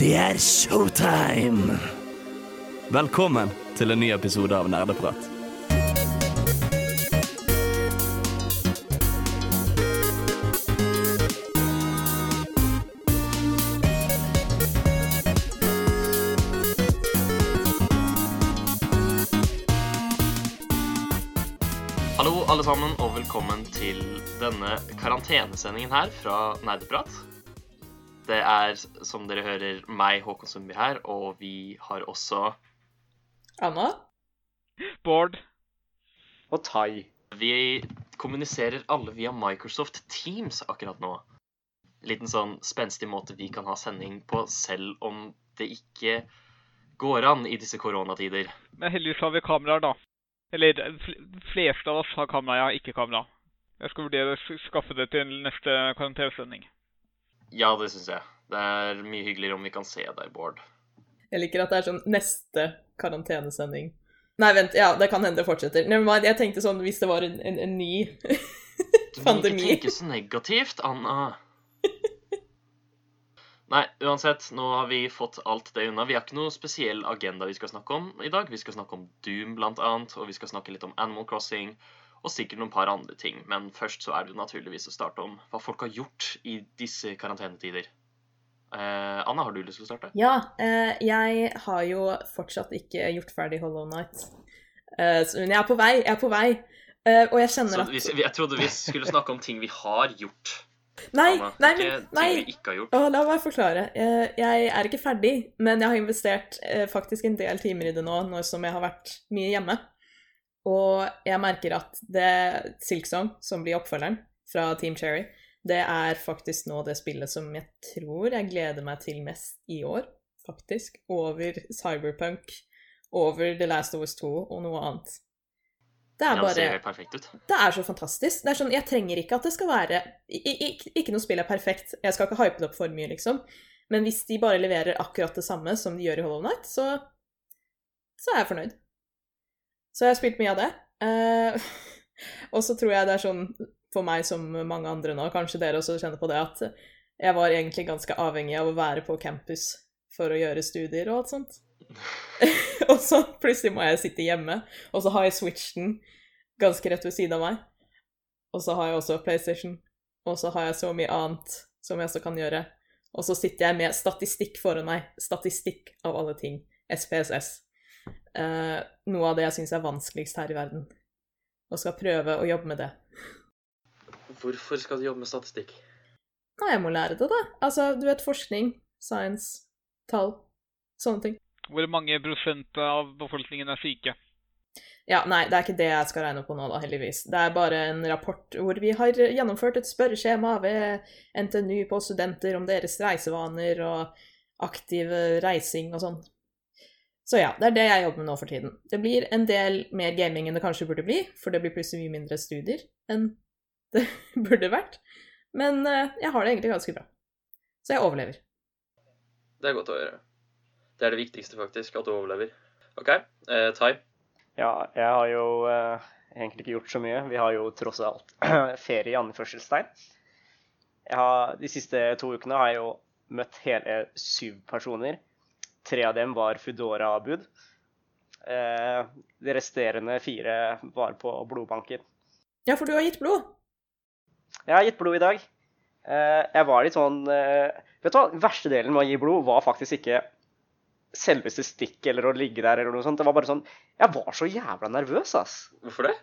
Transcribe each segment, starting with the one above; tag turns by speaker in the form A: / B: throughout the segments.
A: Det er showtime! Velkommen til en ny episode av Nerdeprat.
B: Hallo, alle sammen, og velkommen til denne karantenesendingen her fra Nerdeprat. Det er, som dere hører, meg, Håkon Sundby her, og vi har også
C: Anna?
D: Bård.
E: Og Tai.
B: Vi kommuniserer alle via Microsoft Teams akkurat nå. Liten sånn spenstig måte vi kan ha sending på, selv om det ikke går an i disse koronatider.
D: Men heldigvis har vi kameraer, da. Eller de fleste av oss har kamera, ja, ikke kamera. Jeg skal vurdere å skaffe det til neste karantenesending.
B: Ja, det syns jeg. Det er mye hyggeligere om vi kan se deg, Bård.
C: Jeg liker at det er sånn neste karantenesending. Nei, vent, ja, det kan hende det fortsetter. Nei, men jeg tenkte sånn hvis det var en, en, en ny
B: Du må ikke tenke så negativt, Anna. Nei, uansett, nå har vi fått alt det unna. Vi har ikke noe spesiell agenda vi skal snakke om i dag. Vi skal snakke om Doom, blant annet, og vi skal snakke litt om Animal Crossing, og sikkert noen par andre ting. Men først så er det jo naturligvis å starte om hva folk har gjort i disse karantenetider. Eh, Anna, har du lyst til å starte?
C: Ja, eh, jeg har jo fortsatt ikke gjort ferdig Hollow Night. Eh, men jeg er på vei, jeg er på vei. Eh, og jeg kjenner
B: Så
C: at
B: hvis, jeg trodde vi skulle snakke om ting vi har gjort.
C: Nei,
B: Anna.
C: nei,
B: ikke
C: nei.
B: ting vi ikke har gjort.
C: Å, la meg forklare. Eh, Jeg er ikke ferdig, men jeg har investert eh, faktisk en del timer i det nå, nå som jeg har vært mye hjemme. Og jeg merker at det Silksong, som blir oppfølgeren fra Team Cherry, det er faktisk nå det spillet som jeg tror jeg gleder meg til mest i år, faktisk. Over Cyberpunk, over The Last of Us 2 og noe annet. Det er
B: det
C: bare
B: helt perfekt ut.
C: det er så fantastisk. Det er sånn, Jeg trenger ikke at det skal være i, i, Ikke noe spill er perfekt. Jeg skal ikke hype det opp for mye, liksom. Men hvis de bare leverer akkurat det samme som de gjør i Hollow Night, så, så er jeg fornøyd. Så jeg har spilt mye av det. Eh, og så tror jeg det er sånn for meg som mange andre nå, kanskje dere også kjenner på det, at jeg var egentlig ganske avhengig av å være på campus for å gjøre studier og alt sånt. og så plutselig må jeg sitte hjemme, og så har jeg switchen ganske rett ved siden av meg. Og så har jeg også PlayStation. Og så har jeg så mye annet som jeg også kan gjøre. Og så sitter jeg med statistikk foran meg. Statistikk av alle ting. SPSS. Eh, noe av det jeg syns er vanskeligst her i verden. Og skal prøve å jobbe med det.
B: Hvorfor skal du jobbe med statistikk?
C: Nei, jeg må lære det, da. Altså, du vet forskning, science, tall. Sånne ting.
D: Hvor mange prosent av befolkningen er syke?
C: Ja, nei, det er ikke det jeg skal regne på nå, da, heldigvis. Det er bare en rapport hvor vi har gjennomført et spørreskjema ved NTNU på studenter om deres reisevaner og aktiv reising og sånn. Så ja, det er det jeg jobber med nå for tiden. Det blir en del mer gaming enn det kanskje burde bli, for det blir plutselig mye mindre studier enn det burde vært. Men eh, jeg har det egentlig ganske bra. Så jeg overlever.
B: Det er godt å høre. Det er det viktigste, faktisk, at du overlever. OK, eh, Tai.
E: Ja, jeg har jo eh, egentlig ikke gjort så mye. Vi har jo tross alt ferie i anførselstegn. Jeg har, de siste to ukene har jeg jo møtt hele syv personer. Tre av dem var Foodora-bud. Eh, de resterende fire var på blodbanken.
C: Ja, for du har gitt blod.
E: Jeg har gitt blod i dag. Eh, jeg var litt sånn eh, Vet du hva, den verste delen med å gi blod var faktisk ikke selveste stikk eller å ligge der eller noe sånt. Det var bare sånn Jeg var så jævla nervøs, ass.
B: Hvorfor det?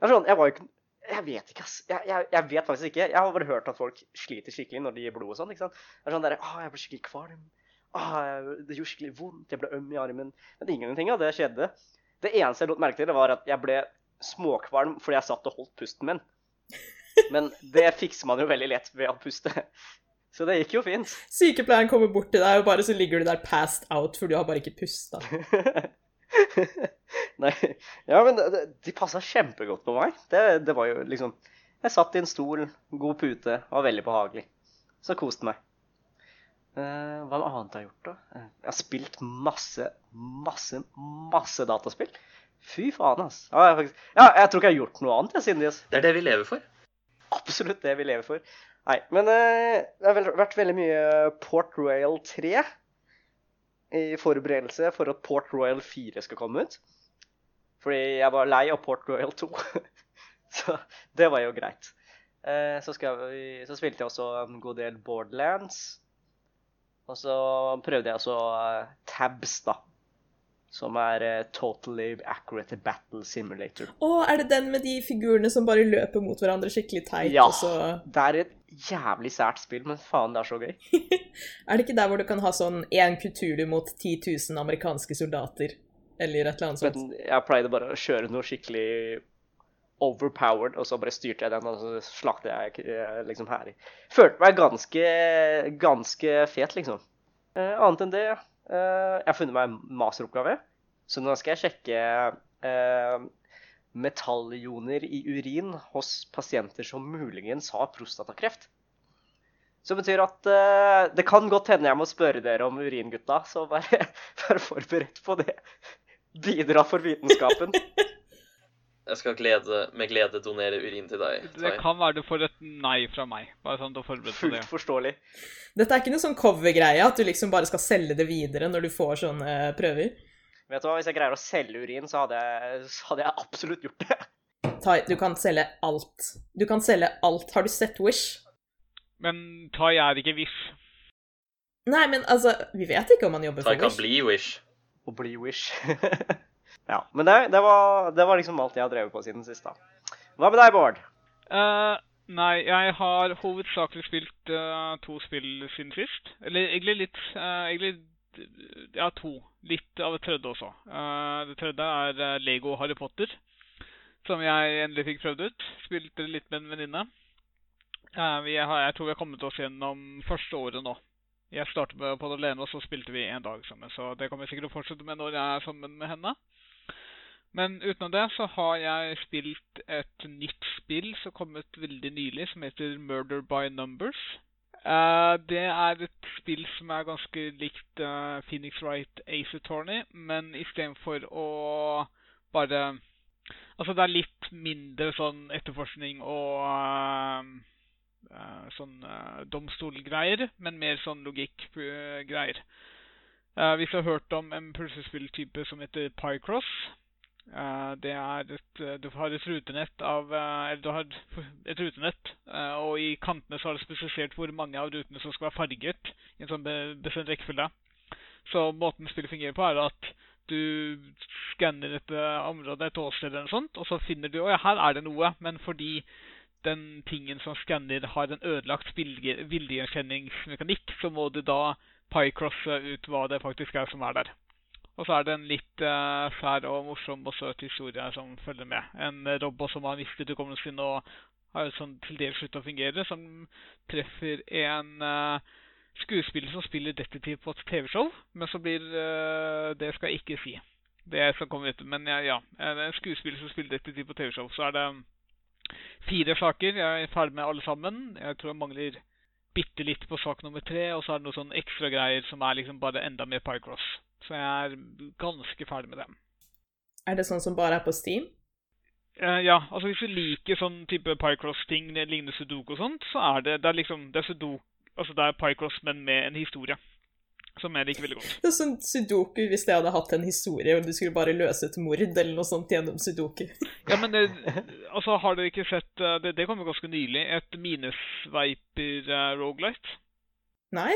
E: Er sånn, jeg var jo ikke Jeg vet ikke, ass. Jeg, jeg, jeg vet faktisk ikke. Jeg har bare hørt at folk sliter skikkelig når de gir blod og sånn. ikke sant? Det er sånn der, Å, jeg blir skikkelig kvalm. Jeg- det gjorde skikkelig vondt. Jeg ble øm i armen. Men ingenting av det skjedde. Det eneste jeg lot merke til, var at jeg ble småkvalm fordi jeg satt og holdt pusten min. Men det fikser man jo veldig lett ved å puste. Så det gikk jo fint.
C: Sykepleieren kommer bort til deg, og bare så ligger du der passed out, for du har bare ikke pusta.
E: Nei, ja, men de passa kjempegodt på meg. Det, det var jo liksom Jeg satt i en stol, god pute, var veldig behagelig. Så koste meg. Eh, hva annet har jeg gjort, da? Eh, Jeg har spilt masse, masse, masse dataspill. Fy faen, ass. Ja, jeg, faktisk, ja, jeg tror ikke jeg har gjort noe annet jeg, siden det.
B: Det er det vi lever for.
E: Absolutt det vi lever for. Nei, men uh, det har vært veldig mye Port Royal 3. i forberedelse for at Port Royal 4 skal komme ut. Fordi jeg var lei av Port Royal 2. så det var jo greit. Uh, så, vi, så, spilte jeg også en god del Borderlands. Og så prøvde jeg også uh, Tabs, da. Som er uh, Totally Accurate Battle Simulator.
C: Å, er det den med de figurene som bare løper mot hverandre skikkelig teit?
E: Ja.
C: Så...
E: Det er et jævlig sært spill, men faen, det er så gøy.
C: er det ikke der hvor du kan ha sånn én Kutulu mot 10 000 amerikanske soldater? Eller et eller annet sånt?
E: Men jeg pleide bare å kjøre noe skikkelig overpowered, og så bare styrte jeg den, og så slakte jeg eh, liksom her. Følte meg ganske, ganske fet, liksom. Eh, annet enn det eh, Jeg har funnet meg en masteroppgave, så nå skal jeg sjekke eh, metallioner i urin hos pasienter som muligens har prostatakreft. Som betyr at uh, det kan godt hende jeg må spørre dere om uringutta, så bare vær forberedt på det. Bidra for vitenskapen.
B: Jeg skal glede, med glede donere urin til deg. Tai.
D: Det kan være du får et nei fra meg. Bare sånn du er deg på det.
E: Fullt forståelig.
C: Dette er ikke noe sånn cover-greie, at du liksom bare skal selge det videre når du får sånne prøver?
E: Vet du hva, Hvis jeg greier å selge urin, så hadde jeg, så hadde jeg absolutt gjort det.
C: Tai, du kan selge alt. Du kan selge alt. Har du sett Wish?
D: Men Tai er ikke Wish.
C: Nei, men altså Vi vet ikke om han jobber
B: Tai
C: for
B: kan bli Wish.
E: Å bli Wish. ja, Men det, det, var, det var liksom alt jeg har drevet på siden sist, da. Hva med deg, Bård?
D: Uh, nei, jeg har hovedsakelig spilt uh, to spill siden sist. Eller egentlig litt uh, Egentlig ja, to. Litt av et tredje også. Det tredje er Lego Harry Potter, som jeg endelig fikk prøvd ut. Spilte litt med en venninne. Jeg tror vi har kommet oss gjennom første året nå. Jeg startet på det alene, og så spilte vi en dag sammen. Så det kommer jeg sikkert å fortsette med når jeg er sammen med henne. Men utenom det så har jeg spilt et nytt spill som kom ut veldig nylig, som heter Murder by Numbers. Uh, det er et spill som er ganske likt uh, Phoenix Wright Ace Attorney, men istedenfor å bare Altså, det er litt mindre sånn etterforskning og uh, sånn domstolgreier, men mer sånn logikkgreier. Uh, hvis du har hørt om en puslespilltype som heter Pycross Det er et eh, Du har et rutenett av eh, Eller du har et rutenett, eh, og i kantene så har det spesifisert hvor mange av rutene som skal være farget i en sånn be- bestemt rekkefølge. Så måten spillet fungerer på, er at du skanner et eh, område, et åsted eller noe sånt, og så finner du Å ja, her er det noe. Men fordi den tingen som skanner har en ødelagt bilde- bildegjenkjenningsmekanikk, så må du da pycrosse ut hva det faktisk er som er der. Og så er det en litt uh, skjær og morsom og søt historie som følger med. En robot som har mistet hukommelsen og har sånn til dels sluttet å fungere, som treffer en uh, skuespiller som spiller detektiv på et TV-show, men så blir uh, Det skal jeg ikke si. Det skal komme etter. Men ja, ja. En skuespiller som spiller detektiv på TV-show, så er det fire saker. Jeg er ferdig med alle sammen. Jeg tror jeg mangler bitte litt på sak nummer tre, og så er det noen sånn ekstra greier som er liksom bare enda mer Pycross. Så jeg er ganske ferdig med dem.
C: Er det sånn som bare er på Steam?
D: Uh, ja, altså hvis du liker sånn type Pycross-ting, lignende Sudoku og sånt, så er det, det er liksom det er Sudoku, altså det er Pycross, men med en historie. Som jeg liker veldig godt.
C: Det er sånn Sudoku hvis jeg hadde hatt en historie, og du skulle bare løse et mord eller noe sånt gjennom Sudoku.
D: Ja, men det, altså har dere ikke sett eh, Det, det kom jo ganske nylig. Et minesveiper-rogelight.
C: Nei?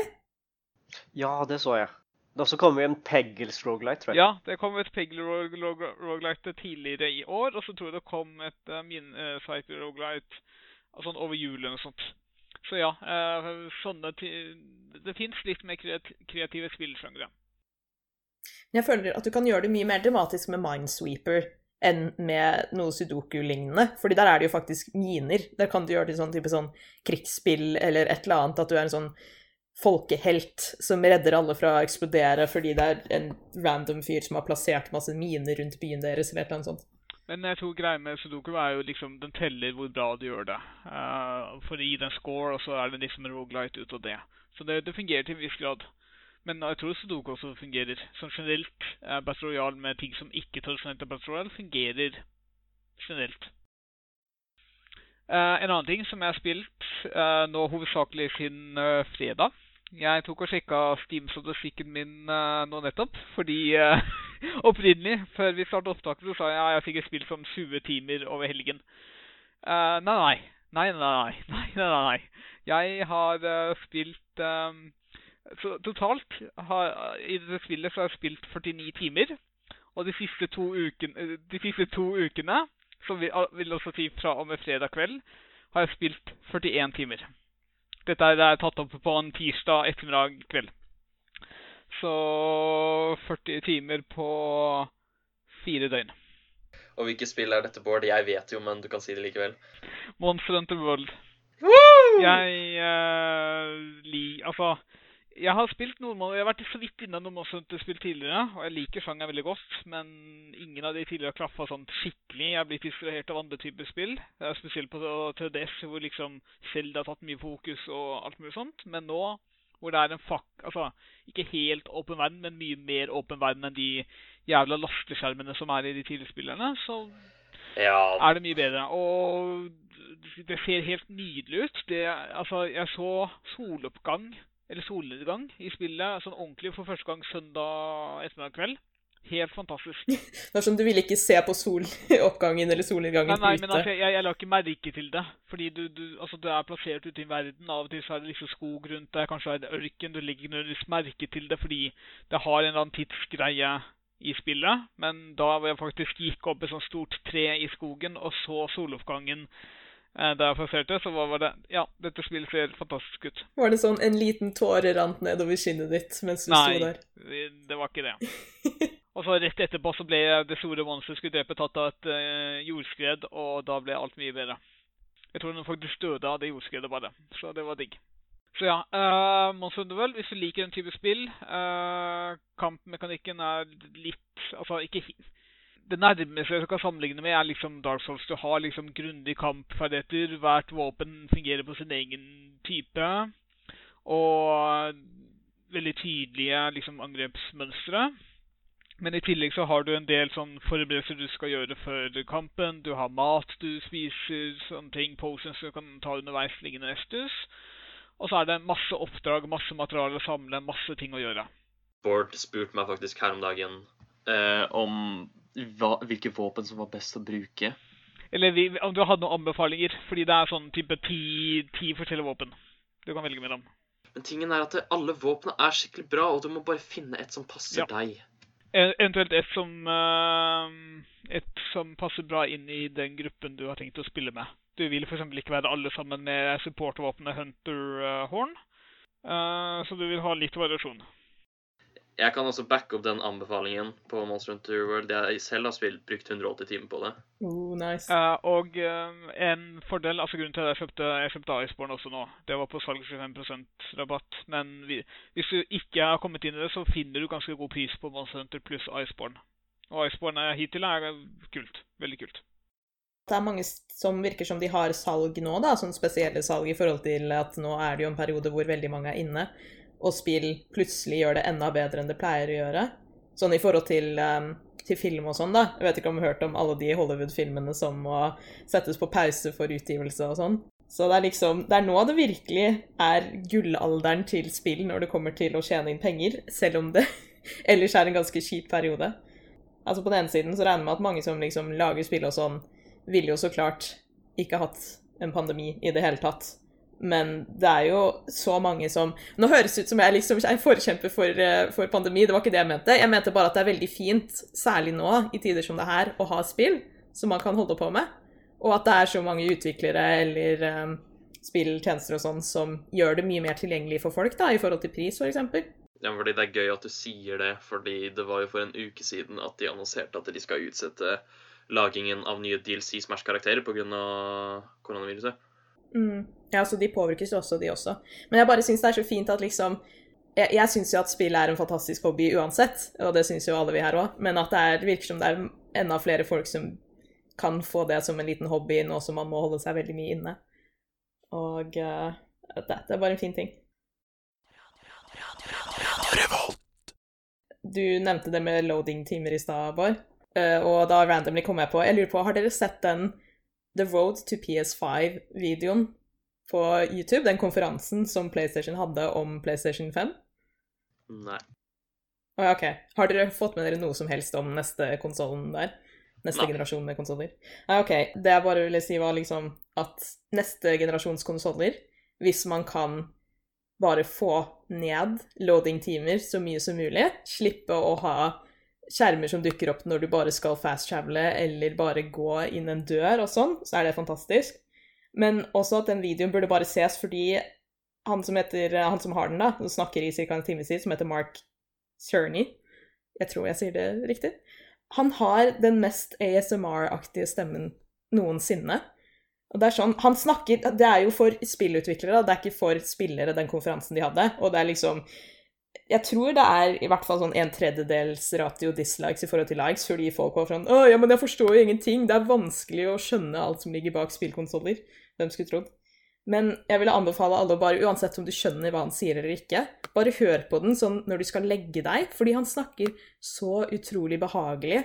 E: Ja, det så jeg. Det også kommer en Peggles Rogelight, tror jeg.
D: Ja, det kom et Peggles Rogelight tidligere i år, og så tror jeg det kom et uh, minesveiper Rogelight sånn over jul eller noe sånt. Så ja, eh, sånne Det fins litt mer kreative spillsjangre.
C: Jeg føler at du kan gjøre det mye mer dramatisk med Minesweeper enn med noe sudoku-lignende. Fordi der er det jo faktisk miner. Der kan du gjøre det i sånn type sånn krigsspill eller et eller annet. At du er en sånn folkehelt som redder alle fra å eksplodere fordi det er en random fyr som har plassert masse miner rundt byen deres eller et eller annet sånt.
D: Men jeg tror greia med Sudoku er jo liksom den teller hvor bra du gjør det. Uh, for å gi den score, og så er det liksom rogelight ut av det. Så det, det fungerer til en viss grad. Men jeg tror Sudoku også fungerer. Som generelt, uh, Battle Royale med ting som ikke tradisjonelt er Battle Royale, fungerer generelt. Uh, en annen ting som jeg har spilt uh, nå hovedsakelig siden fredag, Jeg tok og sjekka Steam-statistikken min nå nettopp. Fordi opprinnelig, før vi startet opptaket, så sa jeg at jeg fikk spilt sånn 20 timer over helgen. Uh, nei, nei. Nei, nei, nei. nei, nei. Jeg har spilt um, så Totalt har, i dette spillet så har jeg spilt 49 timer. Og de siste to ukene, de siste to ukene som vil, vil også si fra og med fredag kveld, har jeg spilt 41 timer. Dette er tatt opp på en tirsdag ettermiddag kveld. Så 40 timer på fire døgn.
B: Og hvilke spill er dette, Bård? Jeg vet jo, men du kan si det likevel.
D: Monster Hunter World.
B: Woo!
D: Jeg uh, li... Altså jeg har spilt noen Jeg har vært så vidt innom noen Monster-spill tidligere, og jeg liker sjangeren veldig godt, men ingen av de tidligere har klaffa sånn skikkelig. Jeg har blitt distrahert av andre typer spill, spesielt på 3DS, hvor liksom Zelda har tatt mye fokus og alt mulig sånt. Men nå, hvor det er en fuck Altså, ikke helt åpen verden, men mye mer åpen verden enn de jævla lasteskjermene som er i de tidligere spillerne, så
B: ja.
D: er det mye bedre. Og det ser helt nydelig ut. Det, altså, jeg så soloppgang eller solnedgang i spillet sånn ordentlig for første gang søndag ettermiddag kveld. Helt fantastisk.
C: Det er som du ville ikke se på soloppgangen eller solnedgangen
D: nei, nei, men altså, jeg, jeg, la ikke merke til det. Fordi du, du, altså, du er plassert ute i verden. Av og til så er det liksom skog rundt deg, kanskje er det ørken. Du legger nødvendigvis merke til det fordi det har en eller annen tidsgreie i spillet. Men da hvor jeg faktisk gikk opp et sånt stort tre i skogen og så soloppgangen da jeg passerte, så var det Ja, dette spillet ser fantastisk ut.
C: Var det sånn en liten tåre rant nedover kinnet ditt mens du
D: Nei,
C: sto der?
D: Nei, det var ikke det. og så rett etterpå så ble det store monsteret skulle drepe tatt av et uh, jordskred, og da ble alt mye bedre. Jeg tror den faktisk døde av det jordskredet bare, så det var digg. Så ja, uh, Monster Underworld, hvis du liker den type spill uh, Kampmekanikken er litt Altså, ikke det nærmeste du kan sammenligne med, er liksom Dark Souls. Du har liksom grundig kampferdigheter. Hvert våpen fungerer på sin egen type. Og veldig tydelige liksom angrepsmønstre. Men i tillegg så har du en del sånn forberedelser du skal gjøre før kampen. Du har mat du spiser, sånne ting, potions du kan ta underveis liggende restus. Og så er det masse oppdrag, masse materiale å samle, masse ting å gjøre.
B: Bård spurte meg faktisk her om dagen eh, om hva, hvilke våpen som var best å bruke.
D: Eller om du hadde noen anbefalinger, fordi det er sånn type ti, ti forskjellige våpen du kan velge mellom.
B: Men tingen er at alle våpnene er skikkelig bra, og du må bare finne et som passer ja. deg.
D: Eventuelt et som, uh, et som passer bra inn i den gruppen du har tenkt å spille med. Du vil f.eks. ikke være alle sammen med supportvåpenet Hunter uh, Horn, uh, så du vil ha litt variasjon.
B: Jeg kan også backe opp den anbefalingen på Monster Hunter World. Jeg selv har spilt, brukt 180 timer på det.
C: Oh, nice.
D: Uh, og uh, en fordel, altså grunnen til at jeg kjøpte, jeg kjøpte Iceborne også nå, det var på salg 25% rabatt. Men vi, hvis du ikke har kommet inn i det, så finner du ganske god pris på Monster Hunter pluss Iceborne. Og Iceborne hittil er kult. Veldig kult.
C: Det er mange som virker som de har salg nå, da, sånn spesielle salg i forhold til at nå er det jo en periode hvor veldig mange er inne og spill plutselig gjør det enda bedre enn det pleier å gjøre. Sånn i forhold til, um, til film og sånn, da. Jeg vet ikke om du har hørt om alle de Hollywood-filmene som må settes på pause for utgivelse og sånn. Så det er liksom Det er nå det virkelig er gullalderen til spill når det kommer til å tjene inn penger, selv om det ellers er en ganske kjip periode. Altså På den ene siden så regner jeg med at mange som liksom lager spill og sånn, ville jo så klart ikke hatt en pandemi i det hele tatt. Men det er jo så mange som Nå høres det ut som jeg liksom er forkjemper for, eh, for, pandemi, det var ikke det jeg mente. Jeg mente bare at det er veldig fint, særlig nå i tider som det her, å ha spill som man kan holde på med. Og at det er så mange utviklere eller um, spilltjenester og sånn som gjør det mye mer tilgjengelig for folk, da, i forhold til pris, f.eks.
B: Ja, fordi det er gøy at du sier det, fordi det var jo for en uke siden at de annonserte at de skal utsette lagingen av nye DLC Smash-karakterer pga. koronaviruset.
C: Mm. Ja, så de påvirkes jo også, de også. Men jeg bare syns det er så fint at liksom Jeg, jeg syns jo at spill er en fantastisk hobby uansett, og det syns jo alle vi her òg, men at det er, virker som det er enda flere folk som kan få det som en liten hobby nå som man må holde seg veldig mye inne. Og uh, det, det, er bare en fin ting. Du nevnte det med loading-timer i stad, Bård. Uh, og da randomly kom jeg på Jeg lurer på, har dere sett den The Road to PS5-videoen på YouTube, den konferansen som PlayStation hadde om PlayStation 5?
B: Nei.
C: Oh, OK. Har dere fått med dere noe som helst om neste konsollen der? Neste
B: Nei.
C: generasjon med konsoller? Ja, OK. Det jeg bare ville si, var liksom at neste generasjons konsoller, hvis man kan bare få ned loading-timer så mye som mulig, slippe å ha skjermer som dukker opp når du bare skal fast-travele eller bare gå inn en dør og sånn, så er det fantastisk. Men også at den videoen burde bare ses fordi han som, heter, han som har den, da, som snakker i ca. en time siden, som heter Mark Cerny Jeg tror jeg sier det riktig. Han har den mest ASMR-aktige stemmen noensinne. Og det er sånn, han snakker, Det er jo for spillutviklere, det er ikke for spillere, den konferansen de hadde. Og det er liksom Jeg tror det er i hvert fall sånn en tredjedels ratio dislikes i forhold til likes, fordi folk var sånn Å, ja, men jeg forstår jo ingenting. Det er vanskelig å skjønne alt som ligger bak spillkonsoller. Hvem skulle trodd? Men jeg ville anbefale alle, bare uansett om du skjønner hva han sier eller ikke, bare hør på den sånn når du skal legge deg, fordi han snakker så utrolig behagelig.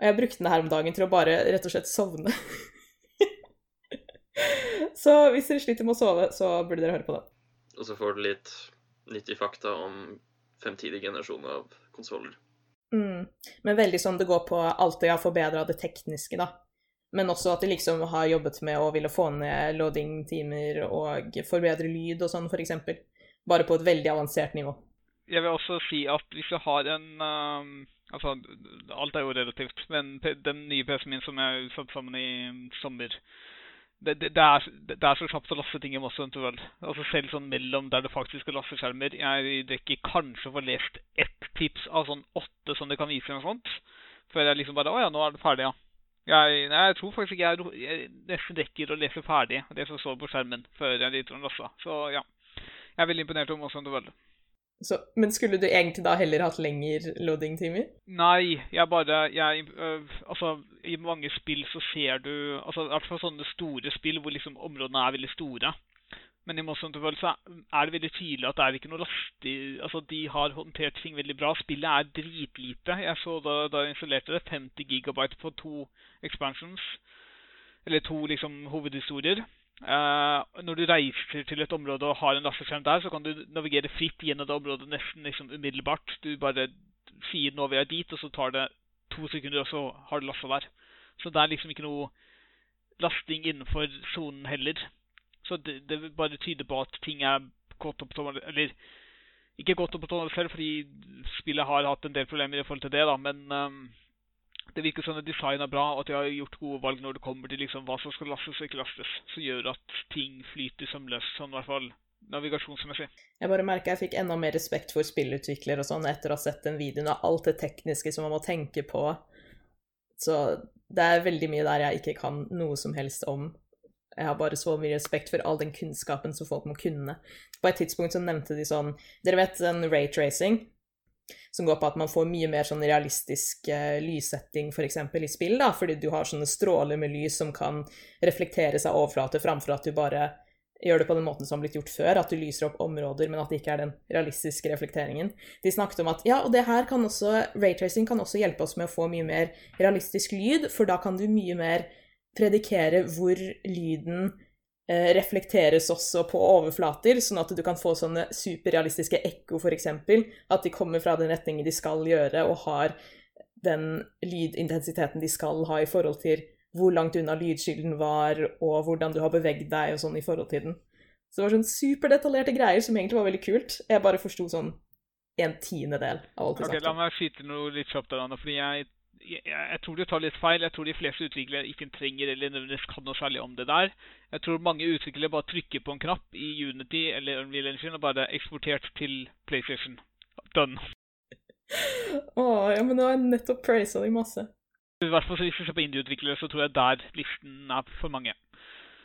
C: Og jeg brukte den her om dagen til å bare rett og slett sovne. så hvis dere sliter med å sove, så burde dere høre på det.
B: Og så får du litt nyttig fakta om fremtidige generasjoner av konsoller.
C: Mm. Men veldig sånn det går på alt det har forbedra det tekniske, da. Men også at de liksom har jobbet med å ville få ned loading-timer og forbedre lyd og sånn, eksempel. Bare på et veldig avansert nivå.
D: Jeg vil også si at hvis du har en um, Altså, alt er jo relativt, men den nye PC-en min som jeg satte sammen i sommer det, det, det, er, det er så kjapt å laste ting i Moss Vel. Altså selv sånn mellom der det faktisk skal laste skjermer. Jeg rekker kanskje å få lest ett tips av sånn åtte som det kan vise noe sånt. Før jeg liksom bare Å ja, nå er det ferdig, ja. Jeg, nei, jeg tror faktisk ikke jeg, jeg nesten rekker å lese ferdig det som står på skjermen, før jeg driter om lasta. Så ja. Jeg er veldig imponert om Moss Vel.
C: Så, men skulle du egentlig da heller hatt lengre loading-timer?
D: Nei, jeg bare jeg, øh, Altså, i mange spill så ser du altså I hvert fall sånne store spill hvor liksom områdene er veldig store. Men i Monster Hunter World er det veldig tydelig at det er ikke noe lastig Altså, de har håndtert ting veldig bra. Spillet er dritlite. Jeg så da, da jeg installerte det, 50 gigabyte på to expansions. Eller to liksom hovedhistorier. Eh, når du reiser til et område og har en lasteskjerm der, så kan du navigere fritt gjennom det området nesten liksom umiddelbart. Du bare sier 'nå vil jeg dit', og så tar det to sekunder, og så har du lasta der. Så det er liksom ikke noe lasting innenfor sonen heller. Så det, det bare tyder på at ting er godt opptåelig Eller ikke godt opptåelig selv, fordi spillet har hatt en del problemer i forhold til det, da, men ehm, det virker som at designet er bra, og at de har gjort gode valg når det kommer til liksom hva som skal lastes og ikke lastes, som gjør at ting flyter sømløst, sånn i hvert fall navigasjonsmessig.
C: Jeg bare merka jeg fikk enda mer respekt for spillutvikler og sånn etter å ha sett den videoen og alt det tekniske som man må tenke på. Så det er veldig mye der jeg ikke kan noe som helst om. Jeg har bare så mye respekt for all den kunnskapen som folk må kunne. På et tidspunkt så nevnte de sånn Dere vet den rate-racing? Som går på at man får mye mer sånn realistisk uh, lyssetting f.eks. i spill, da, fordi du har sånne stråler med lys som kan reflektere seg overflate, framfor at du bare gjør det på den måten som har blitt gjort før, at du lyser opp områder, men at det ikke er den realistiske reflekteringen. De snakket om at ja, og det her kan også, raytracing kan også hjelpe oss med å få mye mer realistisk lyd, for da kan du mye mer predikere hvor lyden reflekteres også på overflater, sånn at du kan få sånne superrealistiske ekko, f.eks. At de kommer fra den retningen de skal gjøre, og har den lydintensiteten de skal ha i forhold til hvor langt unna lydskylden var, og hvordan du har beveget deg og sånn i forhold til den. Så det var sånn superdetaljerte greier som egentlig var veldig kult. Jeg bare forsto sånn en tiendedel av alt de
D: okay, La
C: snakket om.
D: meg skyte noe litt kjapt der, Anna, fordi jeg, jeg, jeg tror du tar litt feil. Jeg tror de fleste utviklere ikke trenger eller nødvendigvis kan noe særlig om det der. Jeg tror mange utviklere bare trykker på en knapp i Unity eller Unreal Engine og bare eksportert til PlayStation. Done.
C: Å, ja, men nå har jeg nettopp praisa deg masse.
D: I hvert fall så Hvis du ser på indie-utviklere, så tror jeg der listen er for mange.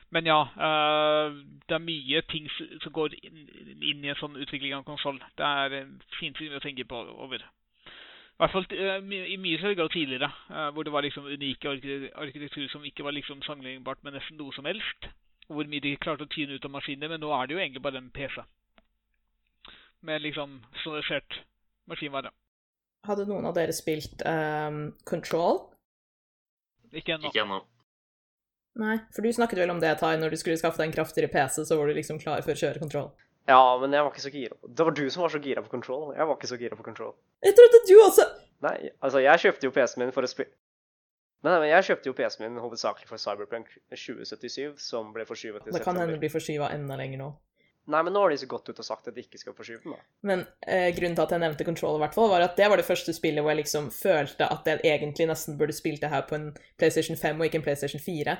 D: Men ja, eh, det er mye ting som går inn, inn i en sånn utvikling av konsoll. Det er eh, fint å tenke på over. I hvert fall eh, i mye større grad tidligere, eh, hvor det var liksom unike arkitektur som ikke var liksom sammenlignbart med nesten noe som helst. Og hvor mye de klarte å tyne ut av maskiner, men nå er det jo egentlig bare en PC. Med liksom standardisert maskinvare.
C: Hadde noen av dere spilt um, Control?
D: Ikke ennå.
B: Ikke ennå.
C: Nei, for du snakket vel om det, Tai, når du skulle skaffe deg en kraftigere PC, så var du liksom klar for å kjøre kontroll.
E: Ja, men jeg var ikke så gira. på- Det var du som var så gira på Control. Jeg var ikke så gira på Control.
C: Jeg trodde du også
E: Nei, altså, jeg kjøpte jo PC-en min for å spille Nei, nei, men jeg kjøpte jo PC-en min hovedsakelig for Cyberpunk 2077, som ble forskyvet til
C: Det kan hende bli forskyva enda lenger nå.
E: Nei, men nå har de så godt ut og sagt at de ikke skal forskyve den, da.
C: Men eh, grunnen til at jeg nevnte Control, i hvert fall, var at det var det første spillet hvor jeg liksom følte at jeg egentlig nesten burde spilt det her på en PlayStation 5 og ikke en PlayStation 4.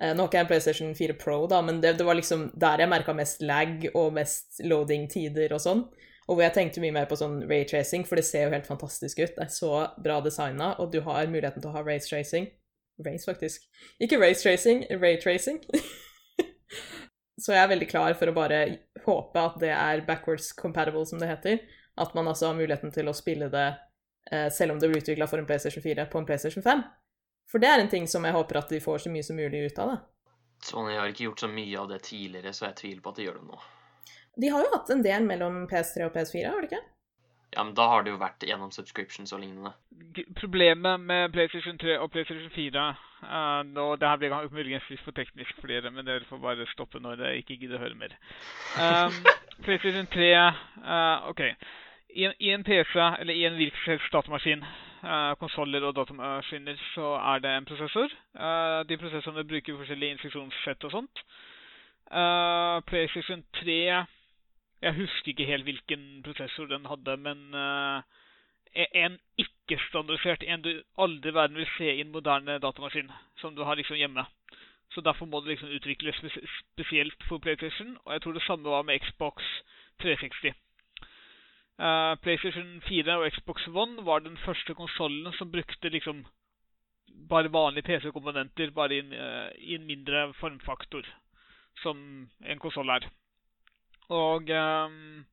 C: Eh, nå har ikke jeg en PlayStation 4 Pro, da, men det, det var liksom der jeg merka mest lag og mest loading-tider og sånn. Og hvor jeg tenkte mye mer på sånn raytracing, for det ser jo helt fantastisk ut. Det er så bra designa, og du har muligheten til å ha raytracing. Race, faktisk. Ikke raytracing, raytracing. Så jeg er veldig klar for å bare håpe at det er backwards compatible, som det heter. At man altså har muligheten til å spille det eh, selv om det blir utvikla for en PlayStation 4 på en PlayStation 5. For det er en ting som jeg håper at de får så mye som mulig ut av. det.
B: Sony har ikke gjort så mye av det tidligere, så jeg tviler på at de gjør det nå.
C: De har jo hatt en del mellom PS3 og PS4, har de ikke?
B: Ja, men da har det jo vært gjennom subscriptions og lignende.
D: Problemet med PlayStation 3 og PlayStation 4 uh, og Det her blir muligens litt for teknisk for dere, men dere får bare stoppe når dere ikke gidder å høre mer. Um, PlayStation 3 uh, OK. I en, I en PC, eller i en virksomhets uh, konsoller og datamaskiner, så er det en prosessor. Eh, de prosessorene bruker forskjellige instruksjonssett og sånt. Eh, PlayStation 3 Jeg husker ikke helt hvilken prosessor den hadde, men eh, en ikke-standardisert en du aldri i verden vil se i en moderne datamaskin, som du har liksom hjemme. Så derfor må det liksom utvikles spesielt for PlayStation, og jeg tror det samme var med Xbox 360. Eh, PlayStation 4 og Xbox One var den første konsollen som brukte liksom bare vanlige PC-komponenter, bare i en, eh, i en mindre formfaktor, som en konsoll er. Og ehm,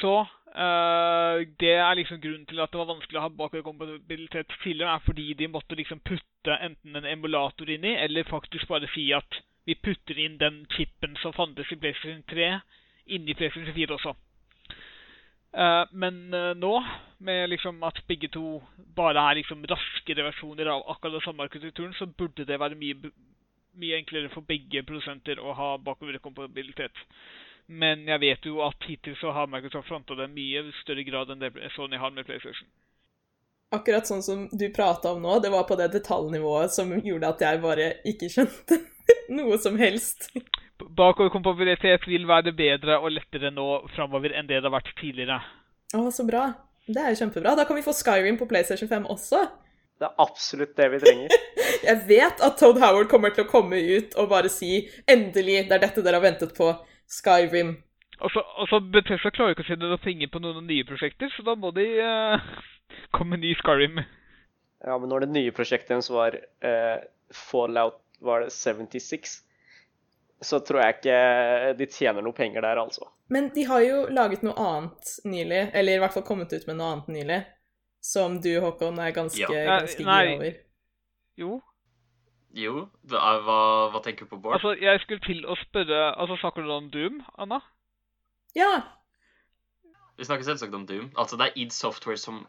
D: så eh, Det er liksom grunnen til at det var vanskelig å ha bakoverkompatibilitet tidligere, er fordi de måtte liksom putte enten en emulator inn i, eller faktisk bare si at vi putter inn den chipen som fantes i PlayStation 3, inni PlayStation 4 også. Eh, men uh, nå, med liksom at begge to bare er liksom raskere versjoner av akkurat den samme arkitekturen, så burde det være mye, mye enklere for begge produsenter å ha bakoverkompatibilitet. Men jeg vet jo at hittil så har Microsoft fronta det mye større grad enn det Sony har med PlayStation.
C: Akkurat sånn som du prata om nå, det var på det detaljnivået som gjorde at jeg bare ikke skjønte noe som helst.
D: Bakoverkompabilitet vil være bedre og lettere nå framover enn det det har vært tidligere.
C: Å, så bra. Det er jo kjempebra. Da kan vi få Skyrim på PlayStation 5 også.
E: Det er absolutt det vi trenger.
C: Jeg vet at Toad Howard kommer til å komme ut og bare si 'endelig, det er dette dere har ventet på'. Skyrim.
D: Og så altså Bethesda klarer ikke å finne noen penger på noen nye prosjekter, så da må de eh, komme med ny Skyrim.
E: Ja, men når det nye prosjektet deres var uh, Fallout var det 76, så tror jeg ikke de tjener noe penger der, altså.
C: Men de har jo laget noe annet nylig, eller i hvert fall kommet ut med noe annet nylig, som du, Håkon, er ganske,
B: Ja.
C: ganske gira over.
D: Jo.
B: Jo, hva, hva tenker du på, Bård?
D: Altså, jeg skulle til å spørre Altså, Snakker du om Doom, Anna?
C: Ja,
B: Vi snakker selvsagt om Doom. Altså, det er id Software som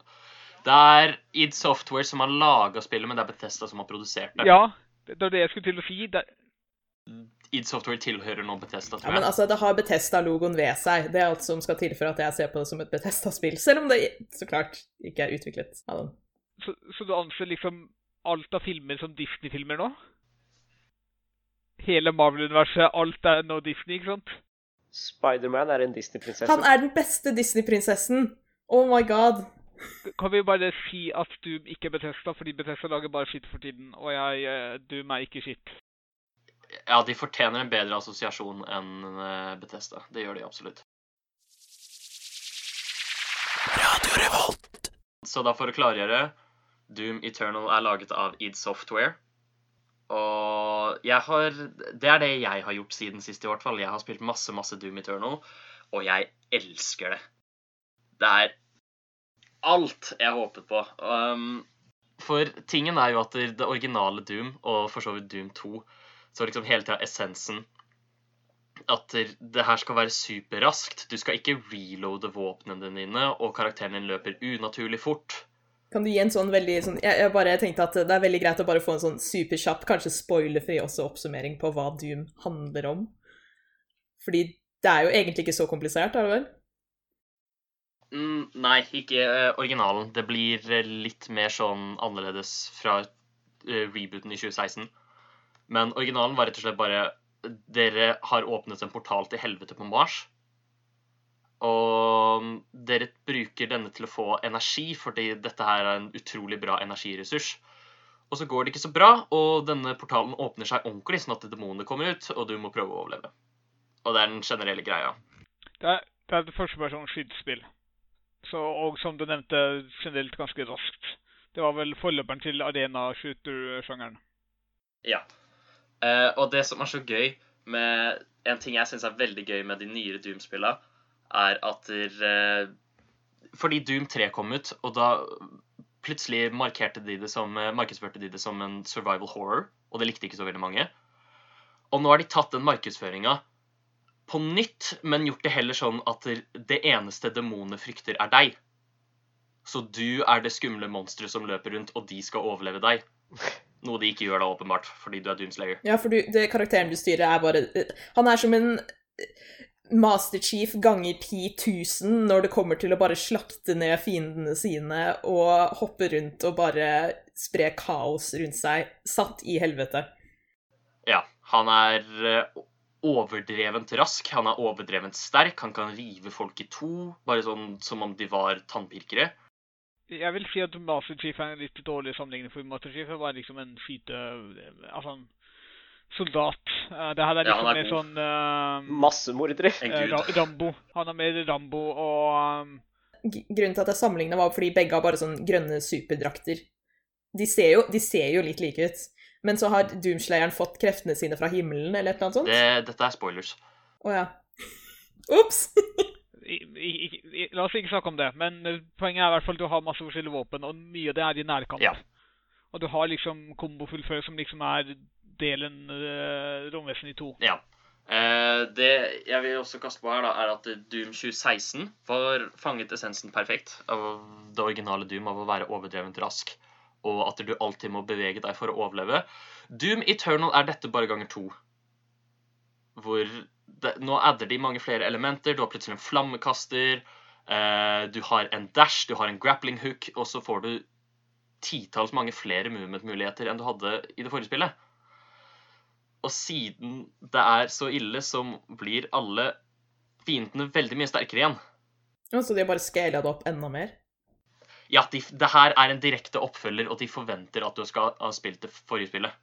B: Det er id Software som har laga spillet, men det er Bethesda som har produsert det.
D: Ja, det var det jeg skulle til å si. Det,
B: id Software tilhører nå Bethesda, tror jeg.
C: ja, men altså, det har Bethesda-logoen ved seg. Det er alt som skal til for at jeg ser på det som et Bethesda-spill, selv om det så klart ikke er utviklet av dem.
D: så, så du anser liksom alt av filmer som Disney-filmer nå? Hele Marvel-universet, alt er nå Disney, ikke sant?
E: Spiderman er en Disney-prinsesse.
C: Han er den beste Disney-prinsessen! Oh my god.
D: Kan vi bare si at Doom ikke er Bethesda, fordi Bethesda lager bare skitt for tiden, og jeg, eh, Doom er ikke skitt.
B: Ja, de fortjener en bedre assosiasjon enn eh, Bethesda. Det gjør de absolutt. Så da for å klargjøre Doom Eternal er laget av id Software. Og jeg har Det er det jeg har gjort siden sist, i hvert fall. Jeg har spilt masse, masse Doom Eternal, og jeg elsker det. Det er alt jeg håpet på. Um, for tingen er jo at det, originale Doom, og for så vidt Doom 2, så liksom hele tida essensen at det, det her skal være superraskt. Du skal ikke reloade våpnene dine, og karakteren din løper unaturlig fort.
C: Kan du gi en sånn veldig sånn jeg, jeg bare tenkte at det er veldig greit å bare få en sånn superkjapp, kanskje spoilerfri også oppsummering på hva Doom handler om. Fordi det er jo egentlig ikke så komplisert, er det vel?
B: Mm, nei, ikke uh, originalen. Det blir eh, litt mer sånn annerledes fra uh, rebooten i 2016. Men originalen var rett og slett bare Dere har åpnet en portal til helvete på Mars. Og dere bruker denne til å få energi, fordi dette her er en utrolig bra energiressurs. Og så går det ikke så bra, og denne portalen åpner seg ordentlig, sånn at demonene kommer ut, og du må prøve å overleve. Og det er den generelle greia.
D: Det er, det er et førstepersons skytespill. Så, og som du nevnte, generelt ganske raskt. Det var vel forløperen til arena-shooter-sjangeren.
B: Ja. Eh, og det som er så gøy med En ting jeg syns er veldig gøy med de nyere Doom-spillene, er at der, eh, Fordi Doom 3 kom ut, og da plutselig markerte de det som, eh, markedsførte de det som en survival horror, og det likte ikke så veldig mange. Og nå har de tatt den markedsføringa på nytt, men gjort det heller sånn at det eneste demonene frykter, er deg. Så du er det skumle monsteret som løper rundt, og de skal overleve deg. Noe de ikke gjør da, åpenbart, fordi du er Doomslayer.
C: Ja, for du, det karakteren du styrer, er bare Han er som en Master Chief ganger 10 000 når det kommer til å bare slakte ned fiendene sine og hoppe rundt og bare spre kaos rundt seg, satt i helvete.
B: Ja. Han er eh, overdrevent rask, han er overdrevent sterk, han kan rive folk i to, bare sånn som om de var tannpirkere.
D: Jeg vil si at Master Chief er en litt dårlig sammenligning, for Master Chief var liksom en skyte... Altså en soldat. Eh, Det her er liksom
B: ja, er
D: mer
B: god.
D: sånn uh, eh,
B: gud.
D: Ra- Rambo. Han er mer Rambo og um,
C: grunnen til at jeg sammenligna, var fordi begge har bare sånn grønne superdrakter. De ser, jo, de ser jo litt like ut. Men så har Doomslayeren fått kreftene sine fra himmelen, eller et eller annet sånt.
B: Det, dette er spoilers.
C: Å ja. Ops!
D: La oss ikke snakke om det, men eh, poenget er i hvert fall at du har masse forskjellige våpen, og mye av det er i nærkamp.
B: Ja.
D: Og du har liksom kombofullfører som liksom er delen uh, romvesen i to.
B: Ja. Uh, det jeg vil også kaste på her, da, er at Doom 2016 var fanget essensen perfekt av det originale Doom av å være overdrevent rask, og at du alltid må bevege deg for å overleve. Doom Eternal er dette bare ganger to. Hvor det, Nå adder de mange flere elementer. Du har plutselig en flammekaster, eh, du har en dash, du har en grappling hook, og så får du titalls mange flere movement-muligheter enn du hadde i det forrige spillet. Og siden det er så ille, så blir alle fiendene veldig mye sterkere igjen.
C: Ja, så de har bare scala det opp enda mer.
B: Ja, de, det her er en direkte oppfølger, og de forventer at du skal ha spilt det forrige spillet.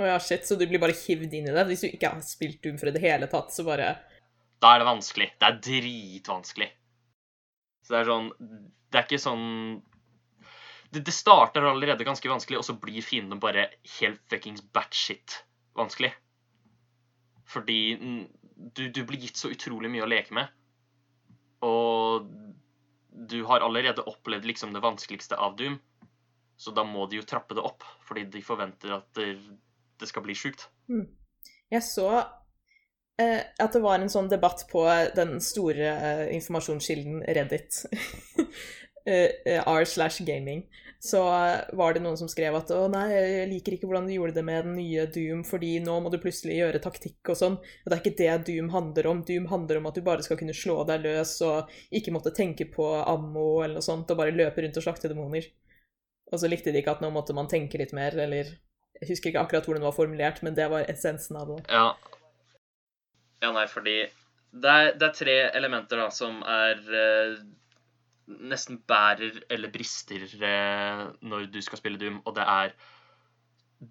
C: Å ja, shit, så du blir bare hivd inn i det? Hvis du ikke har spilt Doom for i det hele tatt, så bare
B: Da er det vanskelig. Det er dritvanskelig. Så det er sånn Det er ikke sånn Det, det starter allerede ganske vanskelig, og så blir fiendene bare helt fuckings batshit vanskelig. Fordi du, du blir gitt så utrolig mye å leke med. Og du har allerede opplevd liksom det vanskeligste av Doom, så da må de jo trappe det opp, fordi de forventer at det, skal bli sjukt.
C: Jeg så eh, at det var en sånn debatt på den store eh, informasjonskilden Reddit, r slash gaming, så eh, var det noen som skrev at å nei, jeg liker ikke hvordan du gjorde det med den nye Doom, fordi nå må du plutselig gjøre taktikk og sånn. Og det er ikke det Doom handler om. Doom handler om at du bare skal kunne slå deg løs og ikke måtte tenke på ammo eller noe sånt, og bare løpe rundt og slakte demoner. Og så likte de ikke at nå måtte man tenke litt mer, eller Jeg husker ikke akkurat hvordan det var formulert, men det var essensen av det.
B: Ja. Ja, nei, fordi det er, det er tre elementer da som er eh, nesten bærer eller brister eh, når du skal spille Doom, og det er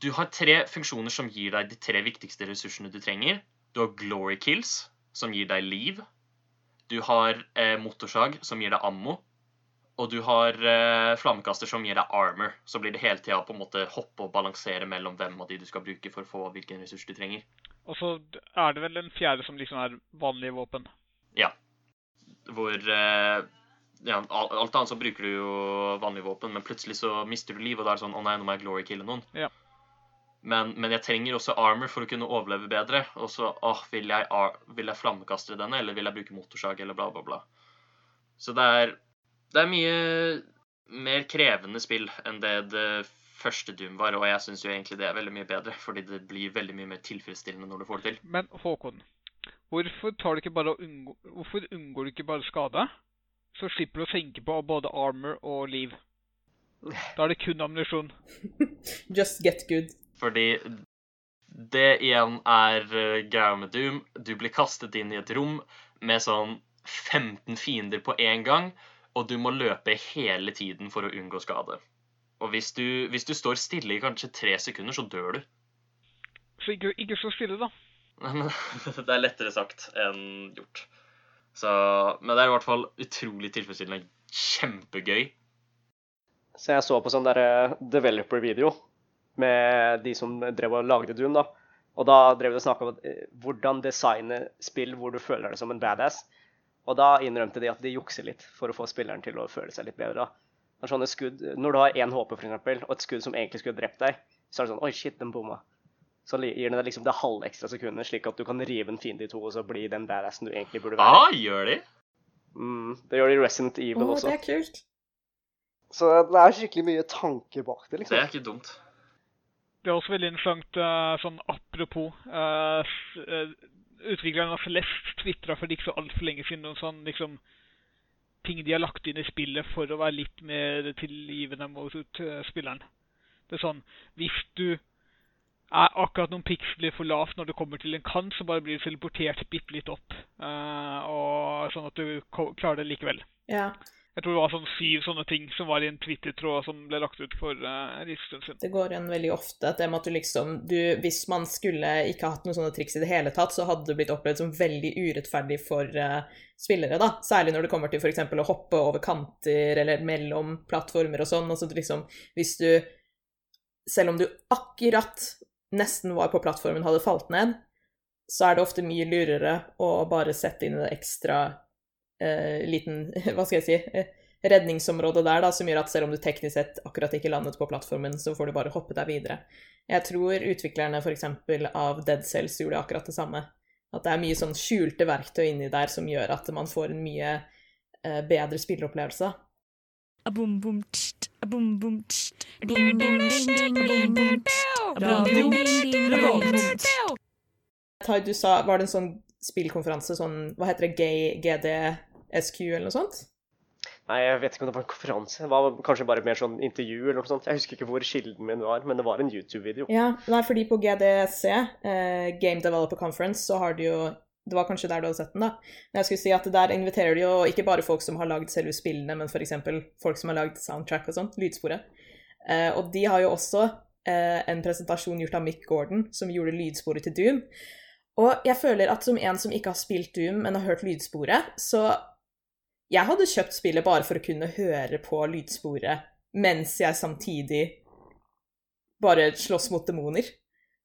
B: Du har tre funksjoner som gir deg de tre viktigste ressursene du trenger. Du har glory kills, som gir deg liv. Du har eh, motorsag, som gir deg ammo. Og du har eh, flammekaster som gir deg armor. Så blir det hele tida på en måte hoppe og balansere mellom hvem av de du skal bruke for å få hvilken ressurs du trenger.
D: Og så er det vel en fjerde som liksom er vanlige våpen. Ja.
B: Hvor eh, ja, Alt annet så bruker du jo vanlige våpen, men plutselig så mister du liv, og da er det sånn Å nei, nå må jeg glory kille noen.
D: Ja.
B: Men, men jeg trenger også armor for å kunne overleve bedre. Og så åh, vil jeg, vil jeg flammekaste denne, eller vil jeg bruke motorsag, eller bla, bla, bla. Så det er Det er mye mer krevende spill enn det det første Doom var, og jeg syns jo egentlig det er veldig mye bedre, fordi det blir veldig mye mer tilfredsstillende når du får det til.
D: Men Håkon, hvorfor, tar du ikke bare unngå, hvorfor unngår du ikke bare skade? Så slipper du å tenke på både armor og liv. Da er det kun ammunisjon.
C: Just get good.
B: Fordi det igjen er eh, greia med Doom. Du blir kastet inn i et rom med sånn 15 fiender på én gang, og du må løpe hele tiden for å unngå skade. Og hvis du, hvis du står stille i kanskje tre sekunder, så dør du.
D: Så ikke, ikke så stille, da.
B: Det er lettere sagt enn gjort. Så, men det er i hvert fall utrolig tilfredsstillende. Kjempegøy.
E: Så jeg så på sånn der developer-video med de som drev og lagde Doom, da. Og da drev de og snakka om eh, hvordan designe spill hvor du føler deg som en badass. Og da innrømte de at de jukser litt for å få spilleren til å føle seg litt bedre. da. Sånne skudd, Når du har én HP eksempel, og et skudd som egentlig skulle drept deg, så er det sånn Oi, shit, den bomma. Så gir den deg liksom det halve ekstra sekundet, slik at du kan rive en fiende i to og så bli den badassen du egentlig burde være.
B: Ah, gjør de?
E: Mm, det gjør de i Resident
C: Evil
E: Evil også.
C: det er kult.
E: Så det er skikkelig mye tanke bak det, liksom.
B: Det er ikke dumt.
D: Det er også veldig interessant eh, sånn apropos uh, Utvikleren av Celeste tvitra for ikke så altfor lenge siden noen sånn liksom ting de har lagt inn i spillet for å være litt mer tilgivende mot spilleren. Det er sånn Hvis du er akkurat noen piksler for lavt når du kommer til en kant, så bare blir du teleportert bitte litt opp. Uh, Sånn at du klarer det likevel.
C: Ja.
D: Jeg tror det var sånn syv sånne ting som var i en Twitter-tråd som ble lagt ut for uh, en.
C: Det går igjen veldig ofte at det med at du liksom du, Hvis man skulle ikke hatt noen sånne triks i det hele tatt, så hadde det blitt opplevd som veldig urettferdig for uh, spillere, da. Særlig når det kommer til f.eks. å hoppe over kanter eller mellom plattformer og sånn. Altså liksom Hvis du Selv om du akkurat nesten var på plattformen, hadde falt ned, så er det ofte mye lurere å bare sette inn en ekstra eh, liten Hva skal jeg si? eh, redningsområde der, da, som gjør at selv om du teknisk sett akkurat ikke landet på plattformen, så får du bare hoppe deg videre. Jeg tror utviklerne f.eks. av Dead Cells gjorde akkurat det samme. At det er mye sånn skjulte verktøy inni der som gjør at man får en mye eh, bedre spilleopplevelse. Tai, du sa Var det en sånn spillkonferanse, sånn Hva heter det? Gay GDSQ eller noe sånt?
E: Nei, jeg vet ikke om det var en konferanse. Det var kanskje bare mer sånn intervju eller noe sånt. Jeg husker ikke hvor kilden min var, men det var en YouTube-video.
C: Ja, nei, fordi på GDC, eh, Game Developer Conference, så har de jo Det var kanskje der du hadde sett den, da. Men jeg skulle si at der inviterer de jo ikke bare folk som har lagd selve spillene, men f.eks. folk som har lagd soundtrack og sånn, lydsporet. Eh, og de har jo også eh, en presentasjon gjort av Mick Gordon, som gjorde lydsporet til Doom. Og jeg føler at som en som ikke har spilt Doom, men har hørt lydsporet, så jeg hadde kjøpt spillet bare for å kunne høre på lydsporet mens jeg samtidig bare slåss mot demoner.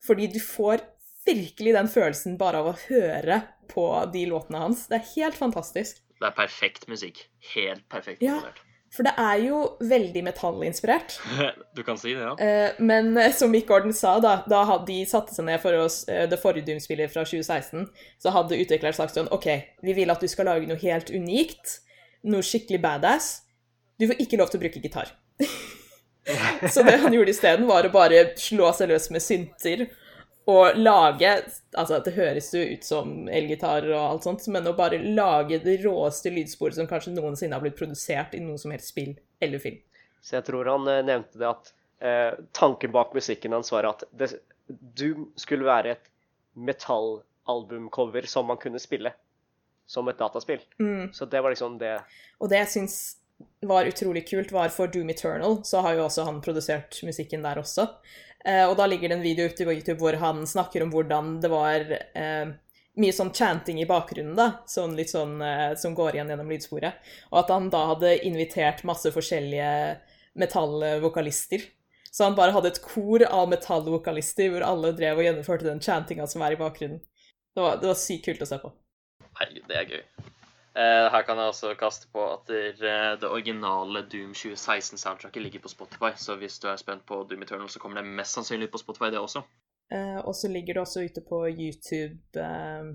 C: Fordi du får virkelig den følelsen bare av å høre på de låtene hans. Det er helt fantastisk.
B: Det er perfekt musikk. Helt perfekt
C: Ja. For det er jo veldig metallinspirert.
B: Du kan si det, ja.
C: Eh, Men eh, som Mick Gordon sa, da, da de satte seg ned for oss, eh, det forrige Doom-spillet fra 2016, så hadde utvikleren sagt sånn OK, vi vil at du skal lage noe helt unikt, noe skikkelig badass. Du får ikke lov til å bruke gitar. så det han gjorde isteden, var å bare slå seg løs med synter og lage Altså, det høres jo ut som elgitarer og alt sånt, men å bare lage det råeste lydsporet som kanskje noensinne har blitt produsert i noe som helst spill eller film.
E: Så jeg tror han eh, nevnte det at eh, tanken bak musikken hans var at det, Doom skulle være et metallalbumcover som man kunne spille som et dataspill.
C: Mm.
E: Så det var liksom det
C: Og det jeg syns var utrolig kult, var for Doom Eternal, så har jo også han produsert musikken der også. Eh, og da ligger det en video ute på YouTube hvor han snakker om hvordan det var eh, mye sånn chanting i bakgrunnen, da, sånn litt sånn eh, som går igjen gjennom lydsporet. Og at han da hadde invitert masse forskjellige metallvokalister. Så han bare hadde et kor av metallvokalister hvor alle drev og gjennomførte den chantinga som er i bakgrunnen. Det var, det var sykt kult å se på.
B: Herregud, det er gøy. Eh, her kan jeg også kaste på at det, det originale Doom 2016-soundtracket ligger på Spotify, så hvis du er spent på Doom Eternal, så kommer det mest sannsynlig på Spotify, det også.
C: Eh, og så ligger det også ute på YouTube eh,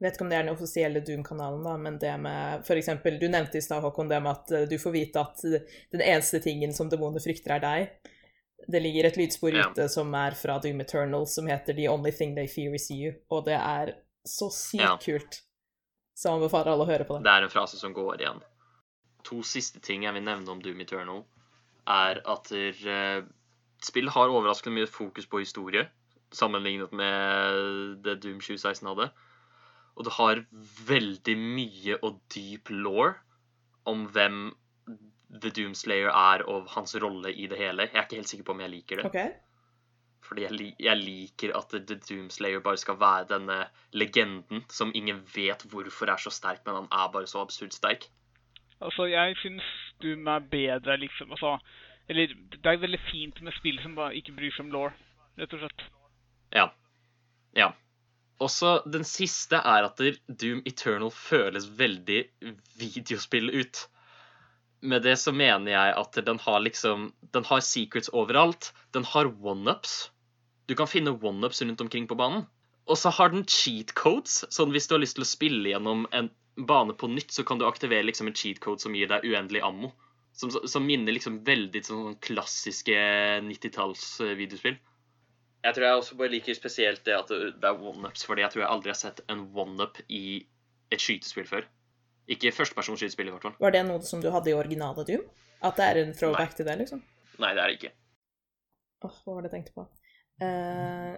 C: vet ikke om det er den offisielle Doom-kanalen, da, men det med eksempel, du nevnte i stad, Håkon, det med at eh, du får vite at eh, den eneste tingen som demoner frykter, er deg. Det ligger et lydspor
B: Ja.
C: ute som er fra Doom Eternal, som heter The Only Thing They Fear Is You, og det er så sykt
B: Ja.
C: kult. Så anbefaler alle å høre på det.
B: Det er en frase som går igjen. To siste ting jeg vil nevne om Doom Eternal, er at der, spill har overraskende mye fokus på historie, sammenlignet med det Doom 2016 hadde. Og det har veldig mye og dyp law om hvem The Doomslayer er og hans rolle i det hele. Jeg er ikke helt sikker på om jeg liker det.
C: OK?
B: Fordi jeg, jeg liker at The Doomslayer bare skal være denne legenden som ingen vet hvorfor er så sterk, men han er bare så absurd sterk.
D: Altså, jeg syns Doom er bedre, liksom. Altså, eller det er veldig fint med spill som bare ikke bryr seg om law, rett og slett.
B: Ja. Ja. Også den siste er at Doom Eternal føles veldig videospill ut. Med det så mener jeg at den har liksom Den har secrets overalt. Den har one-ups. Du kan finne one-ups rundt omkring på banen. Og så har den cheat codes, sånn hvis du har lyst til å spille gjennom en bane på nytt, så kan du aktivere liksom en cheat code som gir deg uendelig ammo. Som, som minner liksom veldig sånn klassiske 90-talls eh, videospill. Jeg tror jeg også bare liker spesielt det at det er one-ups, fordi jeg tror jeg aldri har sett en one-up i et skytespill før. Ikke førstepersonsskytespill, i hvert fall.
C: Var det noe som du hadde i originale Doom? At det er en throwback
B: Nei.
C: til det, liksom?
B: Nei, det er det ikke.
C: Åh, hva var det jeg tenkte på? Eh,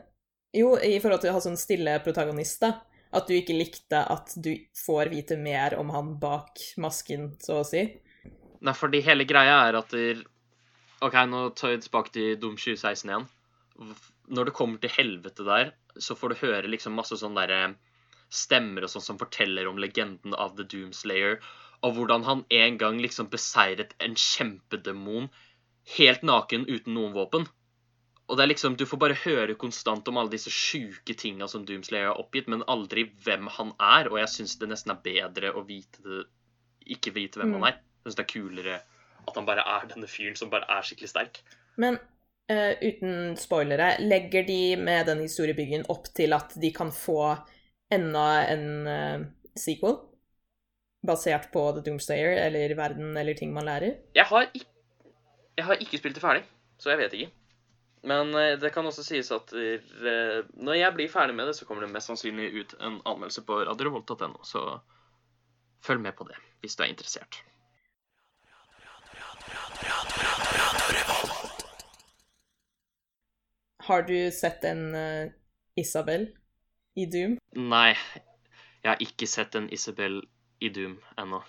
C: jo, i forhold til å ha sånn stille protagonist, da. At du ikke likte at du får vite mer om han bak masken, så å si.
B: Nei, fordi hele greia er at der... OK, nå tar jeg tilbake til Dom 2016 igjen. Når det kommer til helvete der, så får du høre liksom masse sånn derre stemmer og sånn som forteller om legenden av The Doomslayer, og hvordan han en gang liksom beseiret en kjempedemon helt naken uten noen våpen. Og det er liksom, Du får bare høre konstant om alle disse sjuke tinga som Doomslayer har oppgitt, men aldri hvem han er. Og jeg syns det nesten er bedre å vite det, ikke vite hvem
C: Mm.
B: han er. Jeg syns det er kulere at han bare er denne fyren som bare er skikkelig sterk.
C: Men uh, uten spoilere, legger de med den historiebyggen opp til at de kan få enda en uh, sequel? Basert på The Doomslayer eller verden eller ting man lærer?
B: Jeg har, ikke, jeg har ikke spilt det ferdig, så jeg vet ikke. Men eh, det kan også sies at eh, når jeg blir ferdig med det, så kommer det mest sannsynlig ut en anmeldelse på radiorevolt.no, så følg med på det hvis du er interessert.
C: Har du sett en eh, Isabel i Doom?
B: Nei, jeg har ikke sett en Isabel i Doom ennå.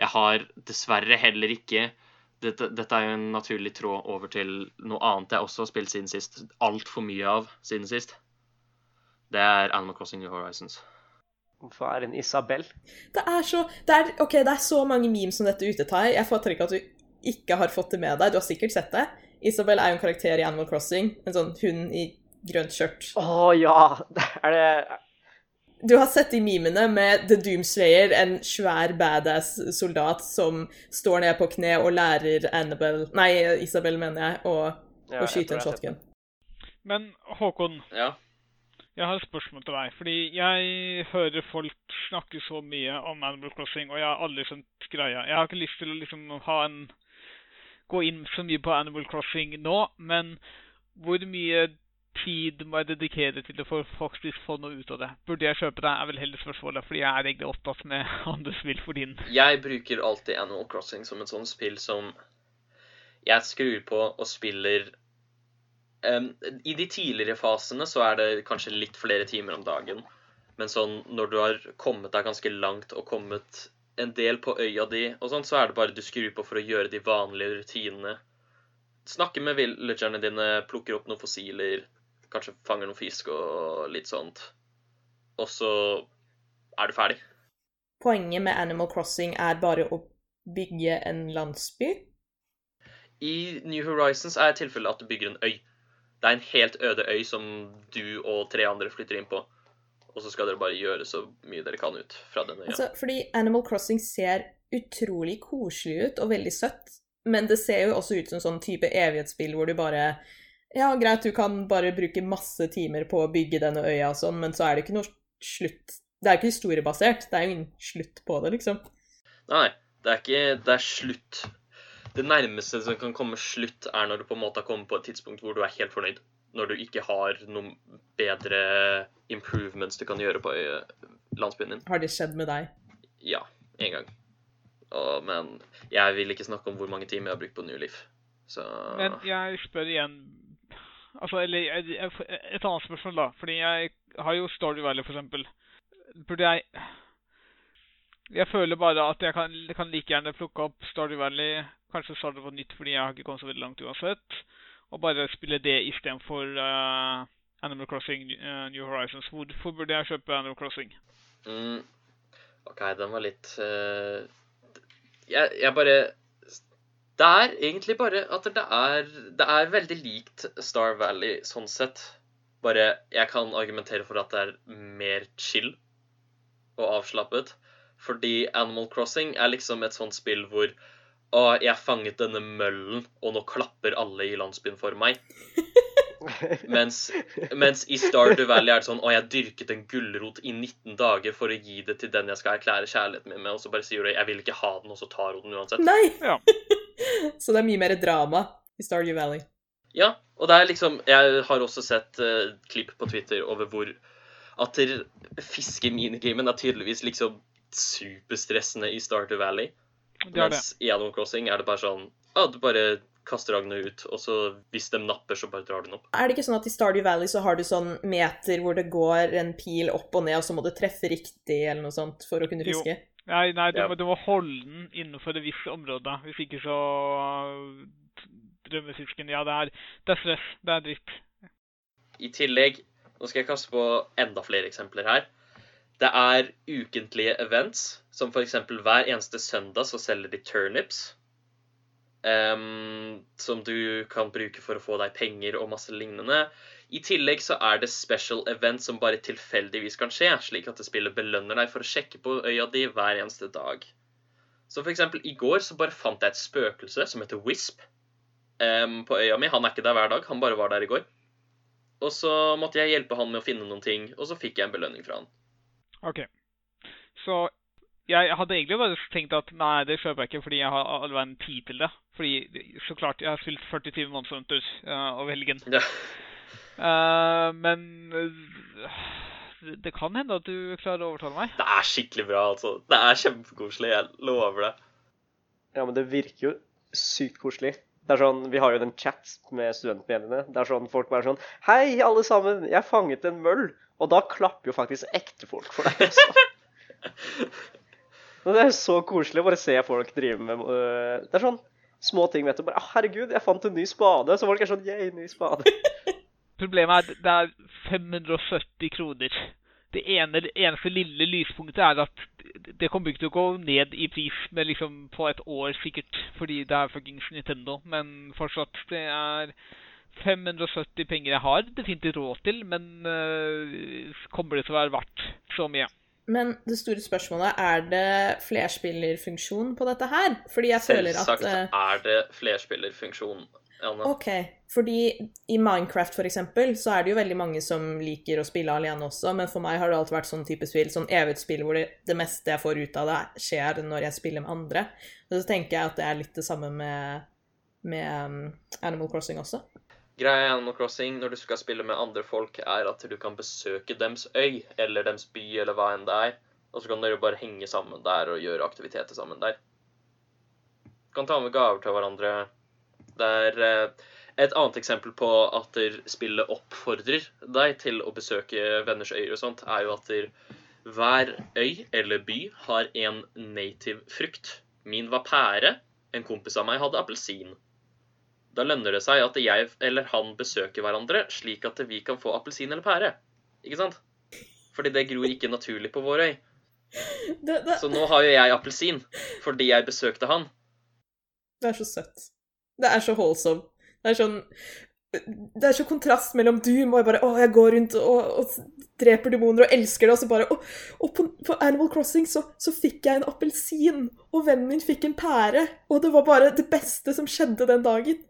B: Jeg har dessverre heller ikke dette, dette er jo en naturlig tråd over til noe annet jeg også har spilt siden sist. Altfor mye av siden sist. Det er Animal Crossing New Horizons.
E: Hvorfor er en Isabel?
C: Det er så det er, Ok, det er så mange memes som dette ute, Tai. Jeg får ikke at du ikke har fått det med deg. Du har sikkert sett det. Isabel er jo en karakter i Animal Crossing. En sånn hund i grønt skjørt.
E: Å ja! Det er det
C: Du har sett de memene med The Doomslayer, en svær badass soldat som står ned på kne og lærer Annabelle Nei, Isabel, mener jeg, å,
E: ja,
C: å skyte en shotgun.
D: Men Håkon,
B: Ja.
D: jeg har et spørsmål til deg. Fordi jeg hører folk snakke så mye om Animal Crossing, og jeg har aldri skjønt greia. Jeg har ikke lyst til å liksom ha en gå inn så mye på Animal Crossing nå, men hvor mye tid må jeg dedikere til å få faktisk få noe ut av det? Burde jeg kjøpe det, er vel heller spørsmålet, fordi jeg er egentlig opptatt med andre spill for tiden.
B: Jeg bruker alltid Animal Crossing som et sånt spill som jeg skrur på og spiller um, I de tidligere fasene så er det kanskje litt flere timer om dagen. Men sånn når du har kommet deg ganske langt og kommet en del på øya di, og sånn, så er det bare du skrur på for å gjøre de vanlige rutinene. Snakke med villagerne dine, plukker opp noen fossiler, kanskje fanger noen fisk og litt sånt. Og så er du ferdig.
C: Poenget med Animal Crossing er bare å bygge en landsby.
B: I New Horizons er tilfellet at du bygger en øy. Det er en helt øde øy som du og tre andre flytter inn på. Og så skal dere bare gjøre så mye dere kan ut fra den øya.
C: Altså, fordi Animal Crossing ser utrolig koselig ut og veldig søtt, men det ser jo også ut som sånn type evighetsspill hvor du bare Ja, greit, du kan bare bruke masse timer på å bygge denne øya og sånn, men så er det ikke noe slutt Det er jo ikke historiebasert. Det er jo ingen slutt på det, liksom.
B: Nei, det er ikke Det er slutt. Det nærmeste som kan komme slutt, er når du på en måte har kommet på et tidspunkt hvor du er helt fornøyd. Når du ikke har noen bedre improvements du kan gjøre på landsbyen din.
C: Har det skjedd med deg?
B: Ja, én gang. Og, men jeg vil ikke snakke om hvor mange timer jeg har brukt på New Leaf. Så
D: Men jeg spør igjen Altså, eller et annet spørsmål, da. Fordi jeg har jo Stardew Valley, for eksempel. Burde jeg Jeg føler bare at jeg kan, kan like gjerne plukke opp Stardew Valley, kanskje starte på nytt fordi jeg har ikke kommet så veldig langt uansett, og bare spille det istedenfor uh, Animal Crossing uh, New Horizons. Hvorfor burde jeg kjøpe Animal Crossing?
B: mm, OK, den var litt uh... jeg, jeg bare Det er egentlig bare at det er Det er veldig likt Star Valley sånn sett. Bare jeg kan argumentere for at det er mer chill og avslappet. Fordi Animal Crossing er liksom et sånt spill hvor Å, jeg fanget denne møllen, og nå klapper alle i landsbyen for meg. Mens, mens i Stardew Valley er det sånn Å, jeg dyrket en gulrot i 19 dager for å gi det til den jeg skal erklære kjærligheten min med, og så bare sier du 'jeg vil ikke ha den', og så tar hun den uansett.
C: Nei!
D: Ja.
C: Så det er mye mer drama i Stardew Valley.
B: Ja, og det er liksom Jeg har også sett uh, klipp på Twitter over hvor at fiskeminigamen er tydeligvis liksom superstressende i Stardew Valley.
D: Det det.
B: Mens i Animal Crossing er det bare sånn Ja, du bare kaster agnet ut, og så hvis de napper, så bare drar du den opp.
C: Er det ikke sånn at i Stardew Valley så har du sånn meter hvor det går en pil opp og ned, og så må du treffe riktig eller noe sånt for å kunne fiske? Jo.
D: Nei, nei du,
B: Ja.
D: må, du må holde den innenfor et visst område. Hvis ikke så Drømmefisken Ja, det er, det er stress. Det er dritt.
B: I tillegg, nå skal jeg kaste på enda flere eksempler her. Det er ukentlige events, som eksempel hver eneste søndag så selger de turnips. Um, som du kan bruke for å få deg penger og masse lignende. I tillegg så er det special event som bare tilfeldigvis kan skje, slik at det spillet belønner deg for å sjekke på øya di hver eneste dag. Så for eksempel i går så bare fant jeg et spøkelse som heter Wisp um, på øya mi. Han er ikke der hver dag, han bare var der i går. Og så måtte jeg hjelpe han med å finne noen ting, og så fikk jeg en belønning fra han.
D: OK. Så jeg hadde egentlig bare tenkt at nei, det kjøper jeg ikke fordi jeg har all verden tid til det. Fordi så klart, jeg har spilt 40 timer Monster Hunters uh, over helgen.
B: Ja.
D: Eh, men eh, det kan hende at du klarer å overtale meg.
B: Det er skikkelig bra, altså. Det er kjempekoselig. Jeg lover det.
E: Ja, men det virker jo sykt koselig. Det er sånn, Vi har jo den chat med studentmediene. Det er sånn folk bare sånn Hei, alle sammen, jeg fanget en møll. Og da klapper jo faktisk ekte folk for deg også. Det er så koselig å bare se folk drive med øh, Det er sånn små ting, vet du. Bare, «Å, herregud, jeg fant en ny spade. Så folk er sånn Yeah, ny spade.
D: Problemet er at det er 570 kroner. Det ene, det eneste lille lyspunktet er at det kommer ikke til å gå ned i pris med liksom på et år, sikkert, fordi det er fuckings Nintendo. Men fortsatt, det er 570 penger jeg har definitivt råd til, men øh, kommer det til å være verdt så mye?
C: Men det store spørsmålet er det flerspillerfunksjon på dette her? Fordi jeg føler at
B: Selvsagt
C: eh,
B: er det flerspillerfunksjon, Anne.
C: OK. Fordi i Minecraft for eksempel, så er det jo veldig mange som liker å spille alene også, men for meg har det alltid vært sånn type spill, sånn evighetsspill hvor det, det meste jeg får ut av det, skjer når jeg spiller med andre. Og så tenker jeg at det er litt det samme med, med um, Animal Crossing også.
B: Greia i Animal Crossing når du skal spille med andre folk, er at du kan besøke dems øy eller dems by eller hva enn det er. Og så kan dere bare henge sammen der og gjøre aktiviteter sammen der. Du kan ta med gaver til hverandre. Det er eh, et annet eksempel på at spillet oppfordrer deg til å besøke venners øyer og sånt, er jo at hver øy eller by har en native frukt. Min var pære. En kompis av meg hadde appelsin. Da lønner det seg at jeg eller han besøker hverandre, slik at vi kan få appelsin eller pære. Ikke sant? Fordi det gror ikke naturlig på vår øy. Så nå har jo jeg appelsin fordi jeg besøkte han.
C: det er så søtt. Det er så holdsom. Det er sånn Det er så kontrast mellom Doom og jeg bare Å, jeg går rundt og, og dreper demoner og elsker det, og så bare Og, og på, på Animal Crossing så, så fikk jeg en appelsin, og vennen min fikk en pære, og det var bare det beste som skjedde den dagen.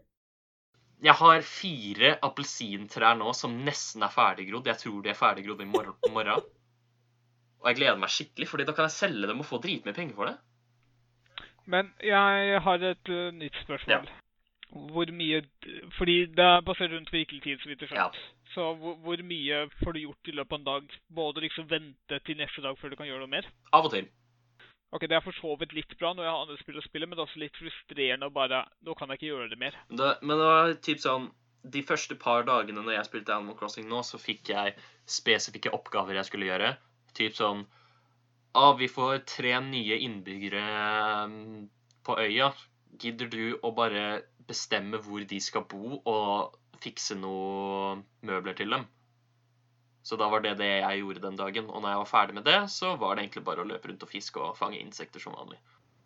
B: Jeg har fire appelsintrær nå som nesten er ferdiggrodd. Jeg tror de er ferdiggrodd i morgen. morgen. Og jeg gleder meg skikkelig, fordi da kan jeg selge dem og få dritmye penger for det.
D: Men jeg har et eh, nytt spørsmål. Hvor mye Fordi det er basert rundt virkelig tid, så vidt jeg
B: Ja.
D: skjønt. Så hvor, hvor mye får du gjort i løpet av en dag? Både liksom vente til neste dag før du kan gjøre noe mer?
B: Av og til.
D: Ok, Det er for så vidt litt bra når jeg har andre spill å spille, men det er også litt frustrerende å bare Nå kan jeg ikke gjøre det mer.
B: Det, men det var typ sånn De første par dagene når jeg spilte Animal Crossing nå, så fikk jeg spesifikke oppgaver jeg skulle gjøre. Typ sånn ah, Vi får tre nye innbyggere mm, på øya. Gidder du å bare bestemme hvor de skal bo, og fikse noe møbler til dem? Så da var det det jeg gjorde den dagen. Og når jeg var ferdig med det, så var det egentlig bare å løpe rundt og fiske og fange insekter som vanlig.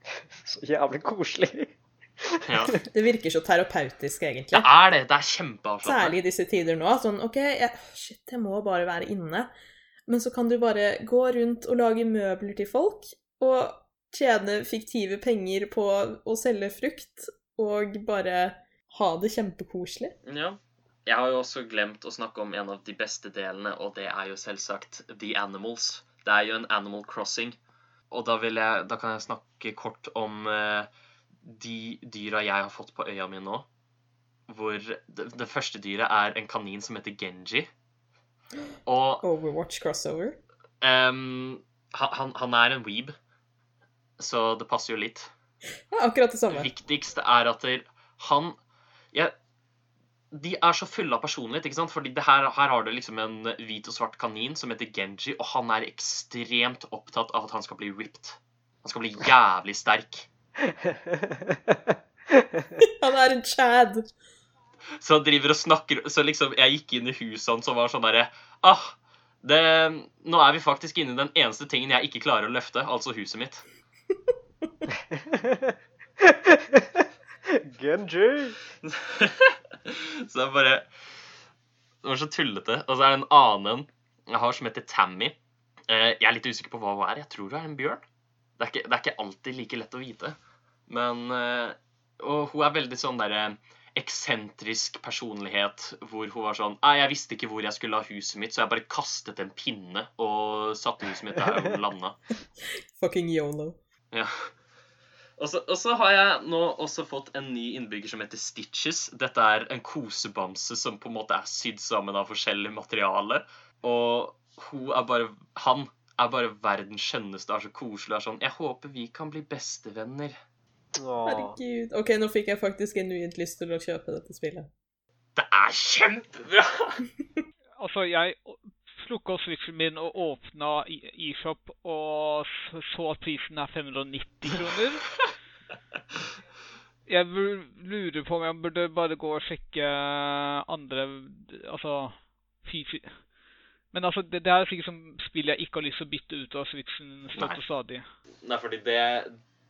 E: Så jævlig koselig.
B: Ja,
C: Det virker så terapeutisk, egentlig.
B: Det er det. Det er kjempeavslappende.
C: Særlig i disse tider nå. Sånn OK, jeg, shit, jeg må bare være inne. Men så kan du bare gå rundt og lage møbler til folk, og tjene fiktive penger på å selge frukt, og bare ha det kjempekoselig.
B: Ja. Jeg har jo også glemt å snakke om en av de beste delene, og det er jo selvsagt The Animals. Det er jo en Animal Crossing. Og da, vil jeg, da kan jeg snakke kort om eh, de dyra jeg har fått på øya mi nå. Hvor det, det første dyret er en kanin som heter Genji. Og
C: Overwatch crossover.
B: han, han, han er en weeb, så det passer jo litt.
C: Ja, akkurat det samme.
B: viktigste er at han ja, De er så fulle av personlighet, ikke sant? Fordi her, her har du liksom en hvit og svart kanin som heter Genji, og han er ekstremt opptatt av at han skal bli ripped. Han skal bli jævlig sterk.
C: Han er en chad.
B: Så han driver og snakker Så liksom, jeg gikk inn i huset hans og var sånn derre Ah, det Nå er vi faktisk inne i den eneste tingen jeg ikke klarer å løfte, altså huset mitt.
E: Genji.
B: så det er bare Det var så tullete. Og så er det en annen jeg har som heter Tammy. Eh, jeg er litt usikker på hva hun er. Jeg tror hun er en bjørn. Det er ikke, det er ikke alltid like lett å vite. Men eh, Og hun er veldig sånn derre eksentrisk personlighet hvor hun var sånn jeg visste ikke hvor jeg skulle ha huset mitt, så jeg bare kastet en pinne og satte huset mitt der hun landa.
C: Fucking yolo.
B: Ja. Og så, og så har jeg nå også fått en ny innbygger som heter Stitches. Dette er en kosebamse som på en måte er sydd sammen av forskjellig materiale. Og hun er bare Han er bare verdens skjønneste, er så koselig. Er sånn Jeg håper vi kan bli bestevenner.
E: Åh.
C: Herregud. OK, nå fikk jeg faktisk genuint lyst til å kjøpe dette spillet.
B: Det er kjempebra!
D: Altså, jeg slukka switchen min og åpna i- eShop og så at prisen er 590 kroner. Jeg lurer på om jeg burde bare gå og sjekke andre Altså fysi... Men altså, det, det er sikkert som spill jeg ikke har lyst til å bytte ut av switchen
B: støtt
D: og stadig.
B: Nei, fordi det,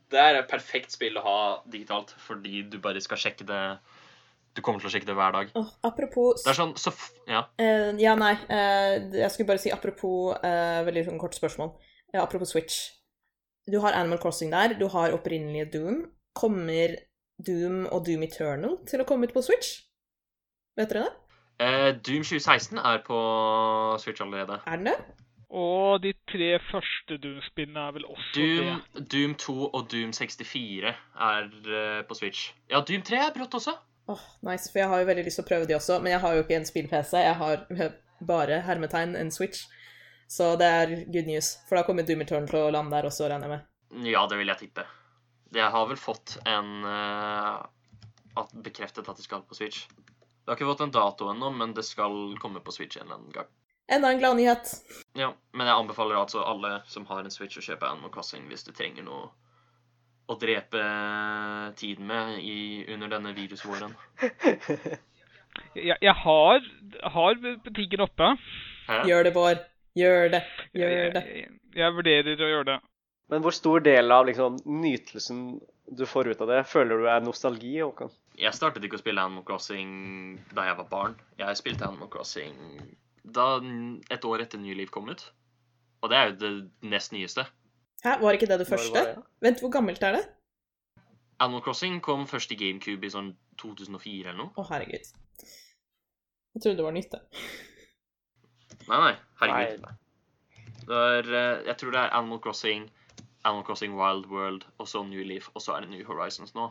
B: det er et perfekt spill å ha digitalt, fordi du bare skal sjekke det Du kommer til å sjekke det hver dag.
C: Oh, apropos
B: Det er sånn så f Ja.
C: Uh, ja, nei. Uh, jeg skulle bare si apropos uh, Veldig sånn kort spørsmål. Apropos Switch. Du har Animal Crossing der. Du har opprinnelige Doom. Kommer Doom og Doom Eternal til å komme ut på Switch? Vet dere det?
B: Eh, Doom 2016 er på Switch allerede.
C: Er den det?
D: Og de tre første Doom-spillene er vel også
B: Doom,
D: det.
B: Doom 2 og Doom 64 er på Switch. Ja, Doom 3 er brått også.
C: Åh, nice, for jeg har jo veldig lyst til å prøve de også, men jeg har jo ikke en spill-PC. Jeg har bare hermetegn en Switch. Så det er good news. For da kommer Doom Eternal til å lande der også, regner jeg med.
B: Ja, det vil jeg tippe. Jeg har vel fått en uh, Bekreftet at det skal på Switch. Det har ikke fått en dato ennå, men det skal komme på Switch en eller annen gang.
C: Enda en gladnyhet.
B: Ja, Men jeg anbefaler altså alle som har en Switch, å kjøpe Animal Crossing hvis du trenger noe å drepe tiden med i, under denne virusvåren.
D: Jeg, jeg har, har butikken oppe.
B: Hæ?
C: Gjør det, Bård. Gjør det. Gjør det.
D: Jeg, jeg vurderer å gjøre det.
E: Men hvor stor del av liksom, nytelsen du får ut av det, føler du er nostalgi, Håkon?
B: Jeg startet ikke å spille Animal Crossing da jeg var barn. Jeg spilte Animal Crossing da et år etter Nye Liv kom ut. Og det er jo det nest nyeste.
C: Hæ, var ikke det det første?
E: var det?
C: Vent, hvor gammelt er det?
B: Animal Crossing kom først i GameCube i sånn 2004 eller noe.
C: Å, herregud. Jeg trodde det var nytt, det.
B: Nei, nei. Herregud.
E: Nei,
B: Det er, eh, jeg tror det er Animal Crossing, Animal Crossing Wild World og så New Leaf, og så er det New Horizons nå.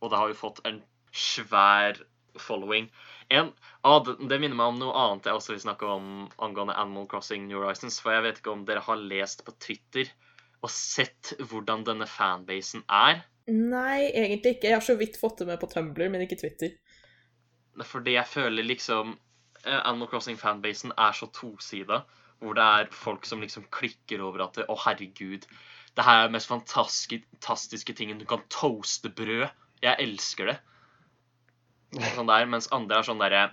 B: Og det har jo fått en svær following. En, ah, det, det minner meg om noe annet jeg også vil snakke om angående Animal Crossing New Horizons. For jeg vet ikke om dere har lest på Twitter og sett hvordan denne fanbasen er.
C: Nei, egentlig ikke. Jeg har så vidt fått det med på Tumblr, men ikke Twitter.
B: Fordi jeg føler liksom eh, Animal Crossing-fanbasen er så tosida. Hvor det er folk som liksom klikker over at Å, herregud. Det her er den mest fantastiske, fantastiske tingen. Du kan toaste brød. Jeg elsker det. Sånn der, mens andre er sånn derre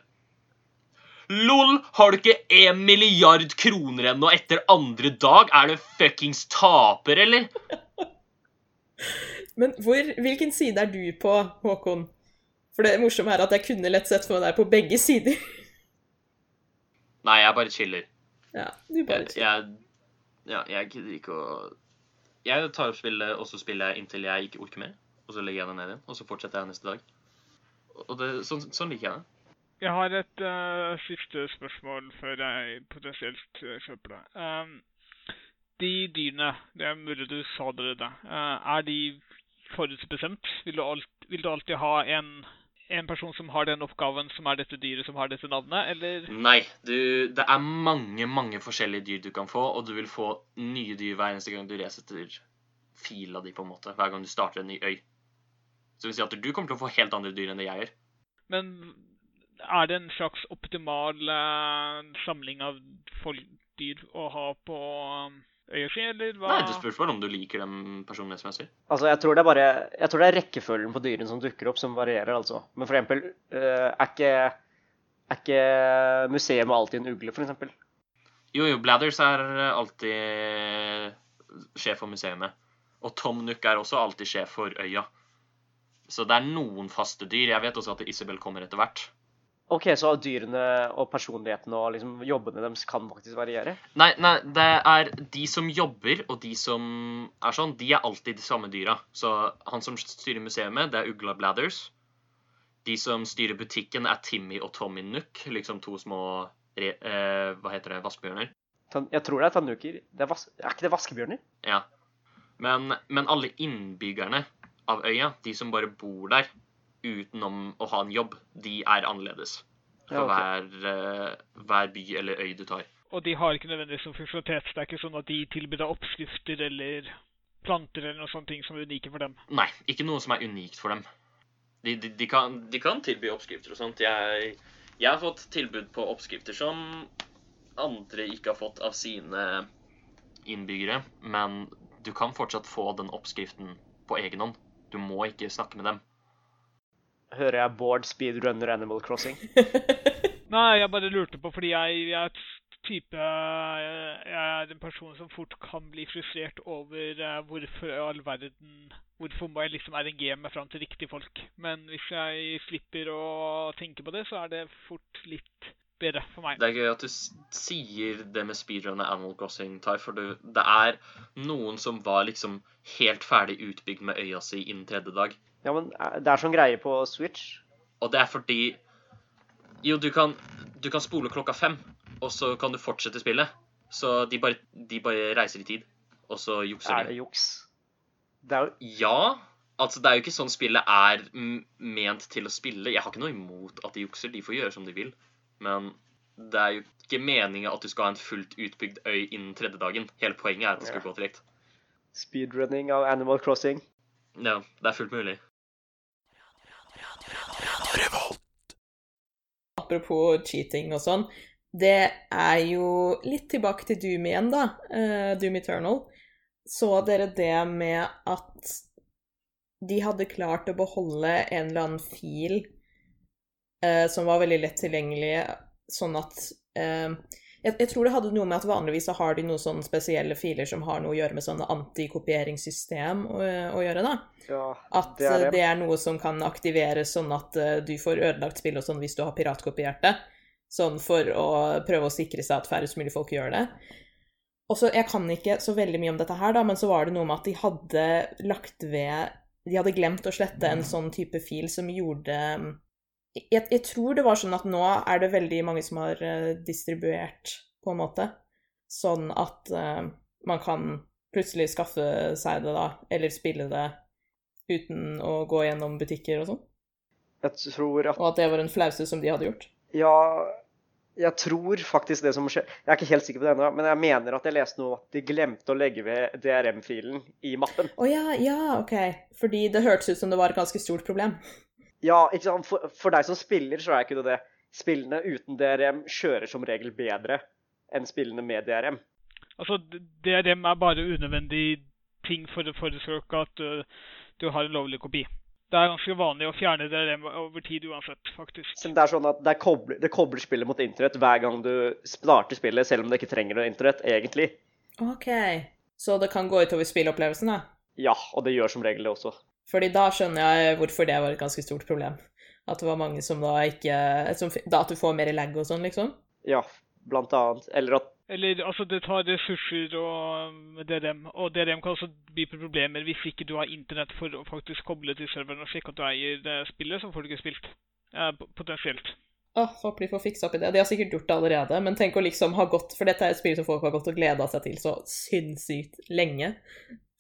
B: LOL! Har du ikke én milliard kroner ennå etter andre dag? Er du fuckings taper, eller?
C: Men hvor, hvilken side er du på, Håkon? For det morsomme er at jeg kunne lett sett for meg deg på begge sider.
B: Nei, jeg bare chiller.
C: Ja, du bare
B: Jeg, jeg, ja, jeg gidder ikke å Jeg tar opp spillet, og så spiller jeg inntil jeg ikke orker mer. Og så legger jeg det ned igjen, og så fortsetter jeg neste dag. Og det, sånn, sånn liker jeg det.
D: Jeg har et uh, siste spørsmål før jeg potensielt eh, kjøper det. Um, de dyrene, det er mulig du sa det allerede, uh, er de forutbestemt? Vil du, alt, vil du alltid ha en, en person som har den oppgaven, som er dette dyret, som har dette navnet, eller?
B: Nei, du, det er mange, mange forskjellige dyr du kan få, og du vil få nye dyr hver eneste gang du resetter fila di, på en måte. Hver gang du starter en ny øy. Så det vil si at du kommer til å få helt andre dyr enn det jeg gjør.
D: Men er det en slags optimal eh, samling av dyr å ha på um, øya si, eller hva?
B: Nei, det spørs bare om du liker dem personlighetsmessig.
E: Altså, jeg tror det er bare Jeg tror det er rekkefølgen på dyrene som dukker opp, som varierer, altså. Men for eksempel, eh, er ikke er ikke museet alltid en ugle, for eksempel?
B: Jo, jo, Blathers er alltid sjef for museene. Og Tom Nook er også alltid sjef for øya. Så det er noen faste dyr. Jeg vet også at Isabel kommer etter hvert.
E: OK, så dyrene og personlighetene og liksom jobbene deres kan faktisk variere?
B: Nei, nei, det er de som jobber, og de som er sånn, de er alltid de samme dyra. Så han som styrer museet, det er Ugla Blathers. De som styrer butikken, er Timmy og Tommy Nook, liksom to små re, eh, Hva heter det? Vaskebjørner?
E: Jeg tror det er tannuker. Det er, vas er ikke det vaskebjørner?
B: Ja. Men, men alle innbyggerne av øya, de som bare bor der utenom å ha en jobb, de er annerledes. For
E: Ja, okay.
B: hver, eh, hver by eller øy du tar.
D: Og de har ikke nødvendigvis noen funksjonalitet. Det er ikke sånn at de tilbyr deg oppskrifter eller planter eller noen sånne ting som er unike for dem.
B: Nei, ikke noe som er unikt for dem. De, de, de, kan, de kan tilby oppskrifter og sånt. Jeg, jeg har fått tilbud på oppskrifter som andre ikke har fått av sine innbyggere. Men du kan fortsatt få den oppskriften på egen hånd. Du må ikke snakke med dem.
E: Hører jeg Bård speedrunner Animal Crossing?
D: Nei, jeg bare lurte på fordi jeg, jeg er type Jeg jeg er en person som fort kan bli frustrert over eh, hvorfor i all verden Hvorfor må jeg liksom RNG meg fram til riktige folk? Men hvis jeg slipper å tenke på det, så er det fort litt bedre for meg.
B: Det er gøy at du sier det med speedrun og Animal Crossing, Tai, for du, det er noen som var liksom helt ferdig utbygd med øya si innen tredje dag.
E: Ja, men eh, det er sånn greie på Switch.
B: Og det er fordi Jo, du kan, du kan spole klokka fem, og så kan du fortsette spillet. Så de bare, de bare reiser i tid, og så jukser
E: Er
B: de.
E: det juks? Det er jo
B: Ja. Altså, det er jo ikke sånn spillet er ment til å spille. Jeg har ikke noe imot at de jukser. De får gjøre som de vil. Men det er jo ikke meninga at du skal ha en fullt utbygd øy innen tredje dagen. Hele poenget er at det skal
E: Ja.
B: gå tregt.
E: speedrunning av Animal Crossing.
B: Ja, det er fullt mulig.
C: Apropos cheating og sånn. Det er jo litt tilbake til Doom igjen, da. eh, Doom Eternal. Så dere det med at de hadde klart å beholde en eller annen fil eh, som var veldig lett tilgjengelig, sånn at eh, jeg, jeg tror det hadde noe med at vanligvis så har de noen sånne spesielle filer som har noe å gjøre med sånne antikopieringssystem å, å gjøre, da.
E: Ja,
C: At
E: det er
C: eh,
E: det.
C: det er noe som kan aktiveres sånn at uh, du får ødelagt spill og sånn hvis du har piratkopiert det. Sånn for å prøve å sikre seg at færrest mulig folk gjør det. Og så, Jeg kan ikke så veldig mye om dette her, da, men så var det noe med at de hadde lagt ved De hadde glemt å slette en sånn type fil som gjorde jeg, jeg tror det var sånn at nå er det veldig mange som har eh, distribuert, på en måte. sånn at uh, man kan plutselig skaffe seg det, da, eller spille det uten å gå gjennom butikker og sånn.
E: Jeg tror at
C: Og at det var en flause som de hadde gjort.
E: Ja, jeg tror faktisk det som skjer Jeg er ikke helt sikker på det ennå, men jeg mener at jeg leste noe at de glemte å legge ved DRM-filen i mappen.
C: Å ja, ja, OK. Fordi det hørtes ut som det var et ganske stort problem.
E: Ja, ikke sant? For, for deg som spiller, så er ikke det det. Spillene uten DRM kjører som regel bedre enn spillene med DRM.
D: Altså, DRM er bare unødvendig ting for å foreslå at du, du har en lovlig kopi. Det er ganske vanlig å fjerne DRM over tid uansett, faktisk.
E: Så det er sånn at det, er kobler, det kobler spillet mot internett hver gang du starter spillet, selv om det ikke trenger noe internett, egentlig.
C: OK. Så det kan gå utover spilleopplevelsen, da?
E: Ja, og det gjør som regel det også.
C: Fordi da skjønner jeg hvorfor det var et ganske stort problem. At det var mange som da ikke som, da At du får mer lag og sånn, liksom.
E: Ja, blant annet. Eller at
D: Eller altså, det tar ressurser og DRM, og DRM kan også by på problemer hvis ikke du har internett for å faktisk koble til serveren og sjekke at du eier det spillet, så får du ikke spilt. Eh, potensielt.
C: Åh, håper de får fiksa opp i det. De har sikkert gjort det allerede, men tenk å liksom ha gått For dette er et spill som folk har gått og gleda seg til så sinnssykt lenge.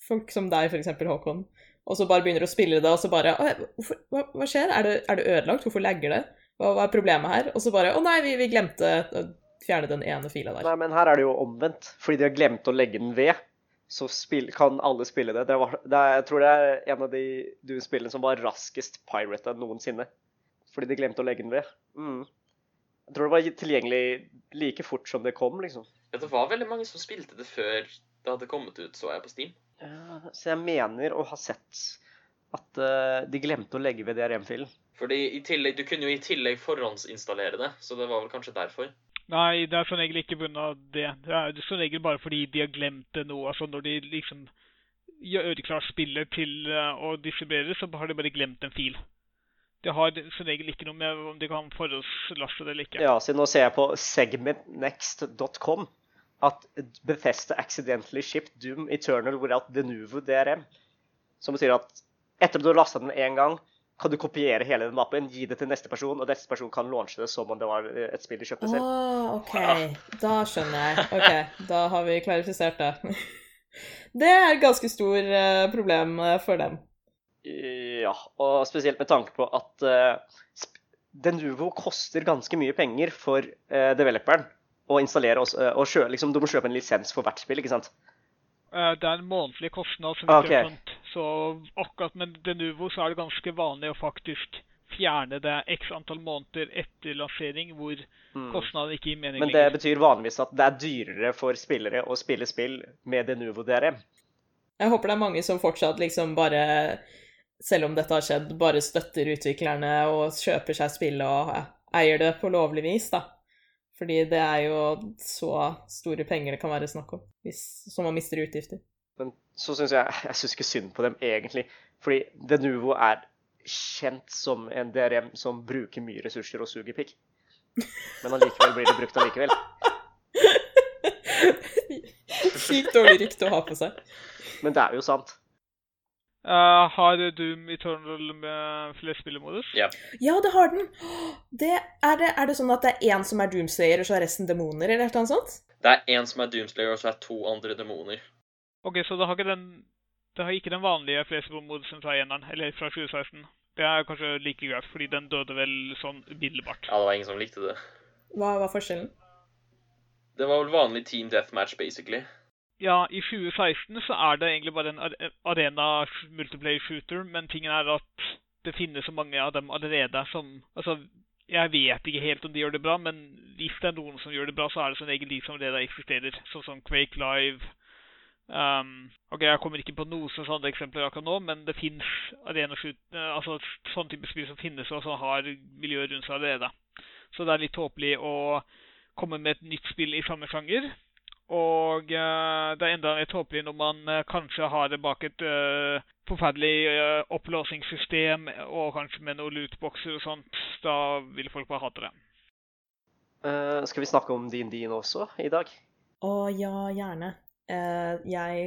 C: Folk som deg, for eksempel, Håkon. Og så bare begynner å spille det, og så bare hvorfor, hva, hva skjer? Er det, er det ødelagt? Hvorfor lagger det? Hva, hva er problemet her? Og så bare Å nei, vi, vi glemte å fjerne den ene fila der.
E: Nei, men her er det jo omvendt. Fordi de har glemt å legge den ved, så spill, kan alle spille det. Det, var, det er, jeg tror det er en av de Doom-spillene som var raskest pirata noensinne. Fordi de glemte å legge den ved. Mm. Jeg tror det var tilgjengelig like fort som det kom, liksom.
B: Ja, det var veldig mange som spilte det før det hadde kommet ut, så jeg på Steam.
E: Ja, Så jeg mener å ha sett at eh, de glemte å legge ved DRM-filen.
B: Fordi i tillegg, Du kunne jo i tillegg forhåndsinstallere det, så det var vel kanskje derfor.
D: Nei, det er som regel ikke pga. det. Det er som regel bare fordi de har glemt det nå. Altså når de liksom gjør øreklart spillet til uh, å distribuere, så har de bare glemt en fil. Det har som regel ikke noe med om de kan forhåndslaste det eller ikke.
E: Ja, så nå ser jeg på segmentnext.com at Bethesda accidentally shipped Doom Eternal without Denuvo DRM. Som betyr at etter at du har lasta den én gang, kan du kopiere hele den mappen, gi det til neste person, og neste person kan launche det som om det var eh, et spill de kjøpte
C: Å,
E: Oh,
C: OK. Da skjønner jeg. OK, da har vi klarifisert det. Det er et ganske stor eh, problem eh, for dem.
E: Ja, og spesielt med tanke på at uh, Denuvo koster ganske mye penger for eh, developeren å installere og, og kjø, liksom, Du må kjøpe en lisens for hvert spill, ikke sant?
D: Eh, Det er en månedlig kostnad. som
E: okay.
D: ikke er skjønt. Så akkurat med Denuvo så er det ganske vanlig å faktisk fjerne det x antall måneder etter lansering, hvor
E: Mm.
D: kostnaden ikke gir mening
E: Men det
D: lenger.
E: betyr vanligvis at det er dyrere for spillere å spille spill med Denuvo DRM.
C: Jeg håper det er mange som fortsatt liksom bare, selv om dette har skjedd, bare støtter utviklerne og kjøper seg spill og eier det på lovlig vis, da. Fordi det er jo så store penger det kan være snakk om, hvis, så man mister utgifter.
E: Men så syns jeg Jeg syns ikke synd på dem, egentlig. Fordi Denuvo er kjent som en DRM som bruker mye ressurser og suger pikk. Men allikevel blir det brukt allikevel.
C: Sykt dårlig rykte å ha på seg.
E: Men det er jo sant.
D: Eh, har Doom Eternal med flerspillermodus?
B: Ja.
C: Ja, det har den! Det, er, det, er det sånn at det er én som er Doomslayer, og så er resten demoner, eller noe sånt?
B: Det er én som er Doomslayer, og så er to andre demoner.
D: Ok, så det har ikke den det har ikke den vanlige flerspillermodusen fra eneren, eller fra 2016. Det er kanskje like greit, fordi den døde vel sånn umiddelbart.
B: Ja, det var ingen som likte det.
C: Hva var forskjellen?
B: Det var vel vanlig team deathmatch, basically.
D: Ja, i 2016 så er det egentlig bare en arena multiplayer shooter, men tingen er at det finnes så mange av dem allerede som Altså, jeg vet ikke helt om de gjør det bra, men hvis det er noen som gjør det bra, så er det som regel de som allerede eksisterer, sånn som Quake Live. Um, ok, Jeg kommer ikke på noen sånne eksempler akkurat nå, men det fins eh, altså sånne type spill som finnes, og som har miljøet rundt seg allerede. Så det er litt tåpelig å komme med et nytt spill i samme sjanger. Og uh, det er enda litt tåpelig når man uh, kanskje har det bak et uh, forferdelig uh, opplåsingssystem, og kanskje med noen lootboxer og sånt. Da vil folk bare hate det.
E: Eh, skal vi snakke om din din også i dag?
C: Å ja, gjerne. Eh, jeg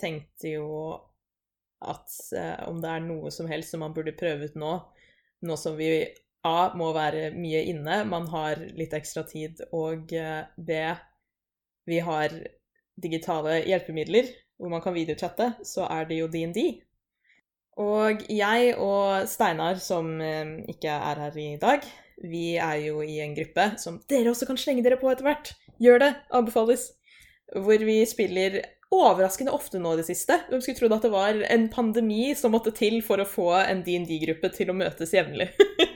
C: tenkte jo at om det er noe som helst som man burde prøve ut nå, nå som vi A må være mye inne, man har litt ekstra tid, og B vi har digitale hjelpemidler hvor man kan videochatte, så er det jo DND. Og jeg og Steinar, som eh, ikke er her i dag, vi er jo i en gruppe som dere også kan slenge dere på etter hvert. Gjør det, anbefales. Hvor vi spiller overraskende ofte nå i det siste. Hvem skulle trodd at det var en pandemi som måtte til for å få en DND-gruppe til å møtes jevnlig.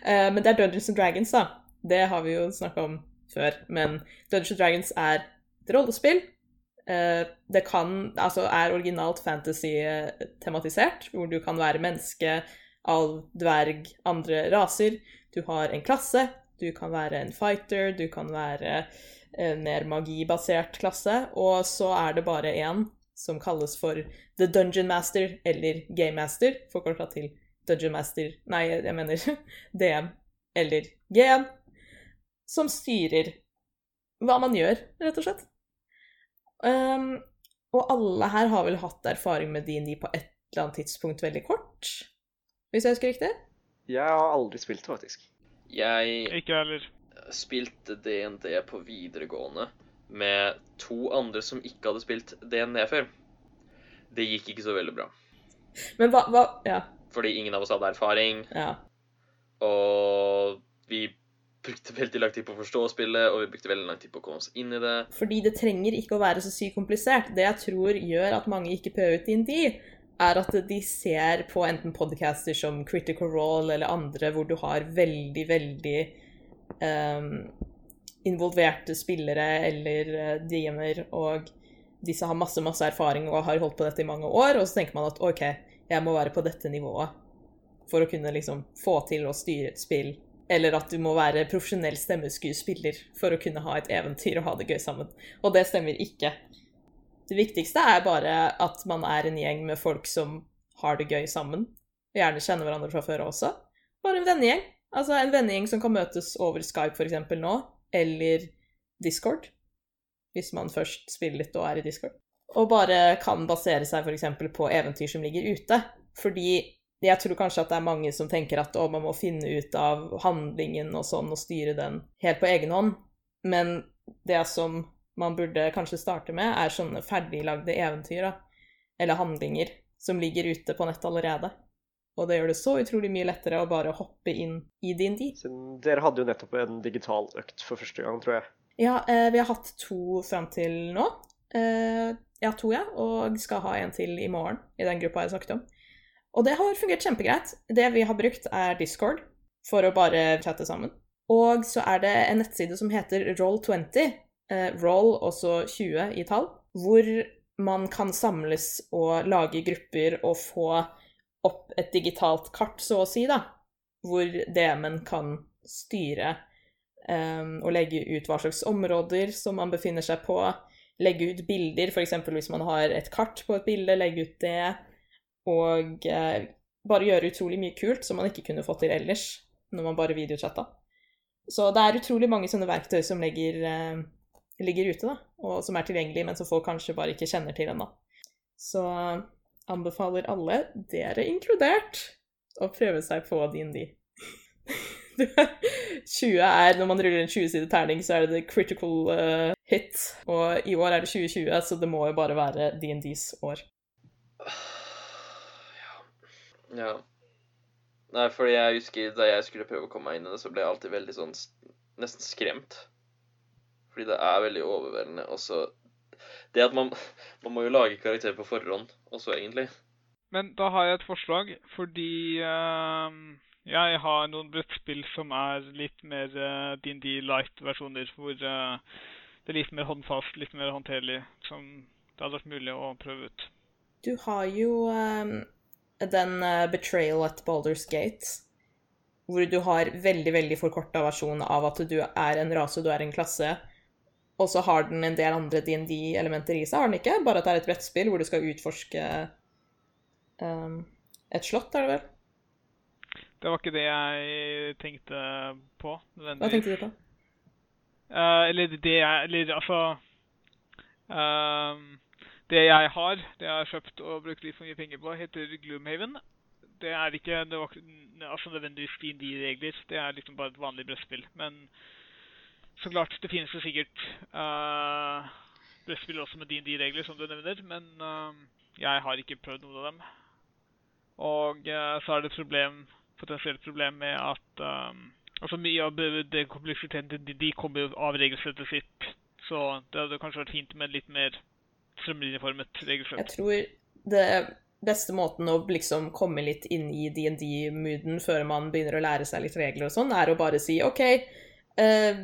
C: Eh, Men det er Dungeons and Dragons, da. Det har vi jo snakka om før. Men Dungeons Dragons er et rollespill. Eh, Det kan, altså er originalt fantasy-tematisert, hvor du kan være menneske, alv, dverg, andre raser. Du har en klasse, du kan være en fighter, du kan være en mer magibasert klasse, og så er det bare én som kalles for The Dungeon Master eller Game Master, forkorta til Dungeon Master Nei, jeg mener DM eller GM, som styrer hva man gjør, rett og slett. Um, og alle her har vel hatt erfaring med D&D på et eller annet tidspunkt veldig kort, hvis jeg husker riktig?
E: Jeg har aldri spilt, faktisk.
B: Jeg
D: Ikke heller.
B: spilte DND på videregående med to andre som ikke hadde spilt DND før. Det gikk ikke så veldig bra.
C: Men hva, hva Ja.
B: Fordi ingen av oss hadde erfaring,
C: ja.
B: og vi brukte veldig lang tid på å forstå spillet, og vi brukte veldig lang tid på å komme oss inn i det.
C: Fordi det trenger ikke å være så sykt komplisert. Det jeg tror gjør at mange ikke prøver ut DND, er at de ser på enten podcaster som Critical Role eller andre hvor du har veldig, veldig um, involverte spillere eller eh, DM-er, og disse har masse, masse erfaring og har holdt på dette i mange år, og så tenker man at OK, jeg må være på dette nivået for å kunne liksom få til å styre et spill. Eller at du må være profesjonell stemmeskuespiller for å kunne ha et eventyr og ha det gøy sammen. Og det stemmer ikke. Det viktigste er bare at man er en gjeng med folk som har det gøy sammen. Og gjerne kjenner hverandre fra før også. Bare en vennegjeng. Altså en vennegjeng som kan møtes over Skype eksempel nå, eller Discord. Hvis man først spiller litt og er i Discord. Og bare kan basere seg eksempel på eventyr som ligger ute. Fordi jeg tror kanskje at det er mange som tenker at å, man må finne ut av handlingen og sånn, og styre den helt på egen hånd. Men det som man burde kanskje starte med, er sånne ferdiglagde eventyr, da. Eller handlinger som ligger ute på nett allerede. Og det gjør det så utrolig mye lettere å bare hoppe inn i din
E: tid. dere hadde jo nettopp en digital økt for første gang, tror jeg.
C: Ja, eh, vi har hatt to fram til nå. Eh, ja, to, ja. Og skal ha en til i morgen, i den gruppa jeg snakket om. Og det har fungert kjempegreit. Det vi har brukt, er Discord for å bare chatte sammen. Og så er det en nettside som heter Roll20, eh, Roll også 20 i tall, hvor man kan samles og lage grupper og få opp et digitalt kart, så å si, da. Hvor DM-en kan styre um, og legge ut hva slags områder som man befinner seg på. Legge ut bilder, f.eks. hvis man har et kart på et bilde, legge ut det. Og eh, bare gjøre utrolig mye kult som man ikke kunne fått til ellers, når man bare videochatta. Så det er utrolig mange sånne verktøy som ligger, eh, ligger ute, da, og som er tilgjengelige, men som folk kanskje bare ikke kjenner til ennå. Så anbefaler alle, dere inkludert, å prøve seg på DND. 20 er, Når man ruller en 20-side terning, så er det the critical uh, hit. Og i år er det 2020, så det må jo bare være DNDs år.
B: Ja. Nei, fordi jeg husker da jeg skulle prøve å komme meg inn i det, så ble jeg alltid veldig sånn nesten skremt. Fordi det er veldig overveldende. Og så Det at man Man må jo lage karakter på forhånd også, egentlig.
D: Men da har jeg et forslag, fordi uh, jeg har noen brettspill som er litt mer uh, D&D light-versjoner, hvor uh, det er litt mer håndfast, litt mer håndterlig, som det hadde vært mulig å prøve ut.
C: Du har jo ehm, den eh, Betrayal at Baldur's Gate, hvor du har veldig, veldig forkorta versjon av at du er en rase, du er en klasse, og så har den en del andre D&D-elementer i seg, har den ikke? Bare at det er et brettspill hvor du skal utforske um, et slott, er det vel?
D: Det var ikke det jeg tenkte på.
C: Hva tenkte du på?
D: Uh, eller det jeg Eller altså ehm, Det jeg har, det jeg har kjøpt og brukt litt for mye penger på, heter Gloomhaven. Det er ikke var, altså nødvendigvis D&D-regler. Det er liksom bare et vanlig brettspill. Men så klart, det finnes jo sikkert uh, brettspill også med DND-regler, som du nevner, men uh, jeg har ikke prøvd noen av dem. Og uh, så er det et problem, potensielt problem med at eh, altså mye av det- kompleksiteten til de kommer av regelsettet sitt, så det hadde kanskje vært fint med litt mer strømlinjeformet
C: Jeg tror det beste måten å liksom komme litt inn i DND-mooden før man begynner å lære seg litt regler og sånn, er å bare si OK, eh,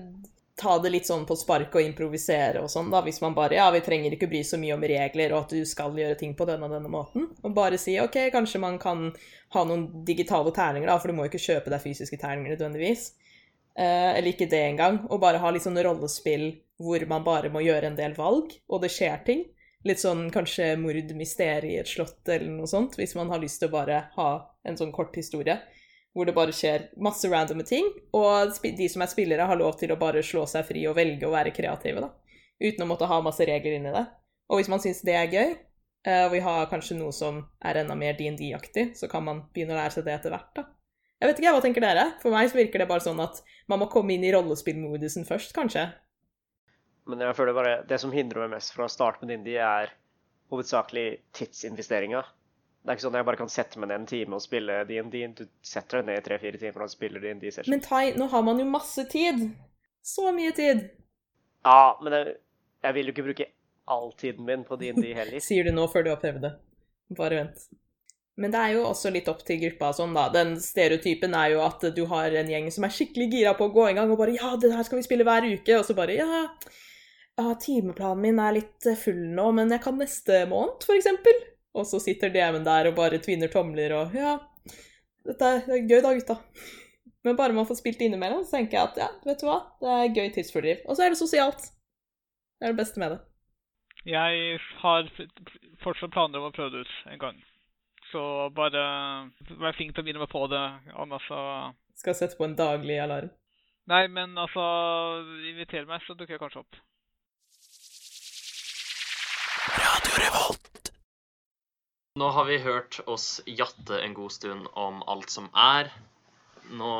C: ta det litt sånn på spark og improvisere og sånn, da, hvis man bare Ja, vi trenger ikke bry så mye om regler og at du skal gjøre ting på denne og denne måten. Og bare si OK, kanskje man kan ha noen digitale terninger, da, for du må jo ikke kjøpe deg fysiske terninger nødvendigvis. Eh, eller ikke det engang. Og bare ha litt sånn rollespill hvor man bare må gjøre en del valg, og det skjer ting. Litt sånn kanskje mord, mysterium i et slott eller noe sånt, hvis man har lyst til å bare ha en sånn kort historie. Hvor det bare skjer masse randome ting, og de som er spillere, har lov til å bare slå seg fri og velge å være kreative, da. Uten å måtte ha masse regler inni det. Og hvis man syns det er gøy, eh, og vi har kanskje noe som er enda mer DND-aktig, så kan man begynne å lære seg det etter hvert, da. Jeg vet ikke, hva tenker dere? For meg så virker det bare sånn at man må komme inn i rollespillmodusen først, kanskje.
E: Men jeg føler bare det som hindrer meg mest fra å starte med Indie, er hovedsakelig tidsinvesteringa. Det er ikke sånn at jeg bare kan sette meg ned en time og spille DND. Du setter deg ned i tre-fire timer og spiller DND session.
C: Men Tai, nå har man jo masse tid. Så mye tid.
E: Ja, men jeg, jeg vil jo ikke bruke all tiden min på DND heller.
C: Sier du nå før du har prøvd det. Bare vent. Men det er jo også litt opp til gruppa sånn, da. Den stereotypen er jo at du har en gjeng som er skikkelig gira på å gå i gang og bare 'Ja, det her skal vi spille hver uke', og så bare 'Ja, ja timeplanen min er litt eh, full nå, men jeg kan neste måned', eksempel. Og så sitter DM-en der og bare tvinner tomler og 'Ja, dette er, det er gøy da, gutta'. Men bare man får spilt innimellom, så tenker jeg at ja, vet du hva, det er gøy tidsfordriv. Og så er det sosialt. Det er det beste med det.
D: Jeg har fortsatt planer om å prøve det ut en gang. Så bare vær flink til å minne meg på det, annars så
C: Skal sette på en daglig alarm.
D: Nei, men altså Inviter meg, så dukker jeg kanskje opp.
B: Nå har vi hørt oss jatte en god stund om alt som er. Nå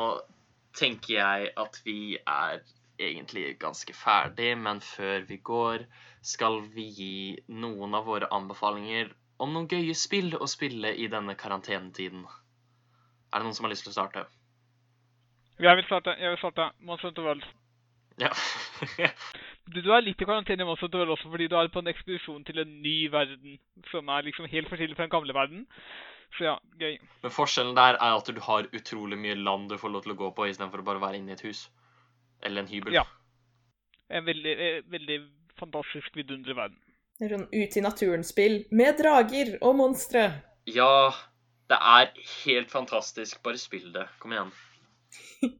B: tenker jeg at vi er egentlig ganske ferdig, men før vi går, skal vi gi noen av våre anbefalinger om noen gøye spill å spille i denne karantenetiden. Er det noen som har lyst til å starte?
D: Jeg vil starte. Jeg vil starte. Monster World.
B: Ja.
D: Du, du er litt i karantene også, Hunter også fordi du er på en ekspedisjon til en ny verden som er liksom helt forskjellig fra den gamle verden. Så ja, gøy.
B: Men forskjellen der er at du har utrolig mye land du får lov til å gå på, istedenfor å bare være inne i et hus. Eller en hybel.
D: Ja. En veldig, en veldig fantastisk vidunderlig verden.
C: Det er sånn ut i naturen-spill med drager og monstre.
B: Ja, det er helt fantastisk. Bare spill det. Kom igjen.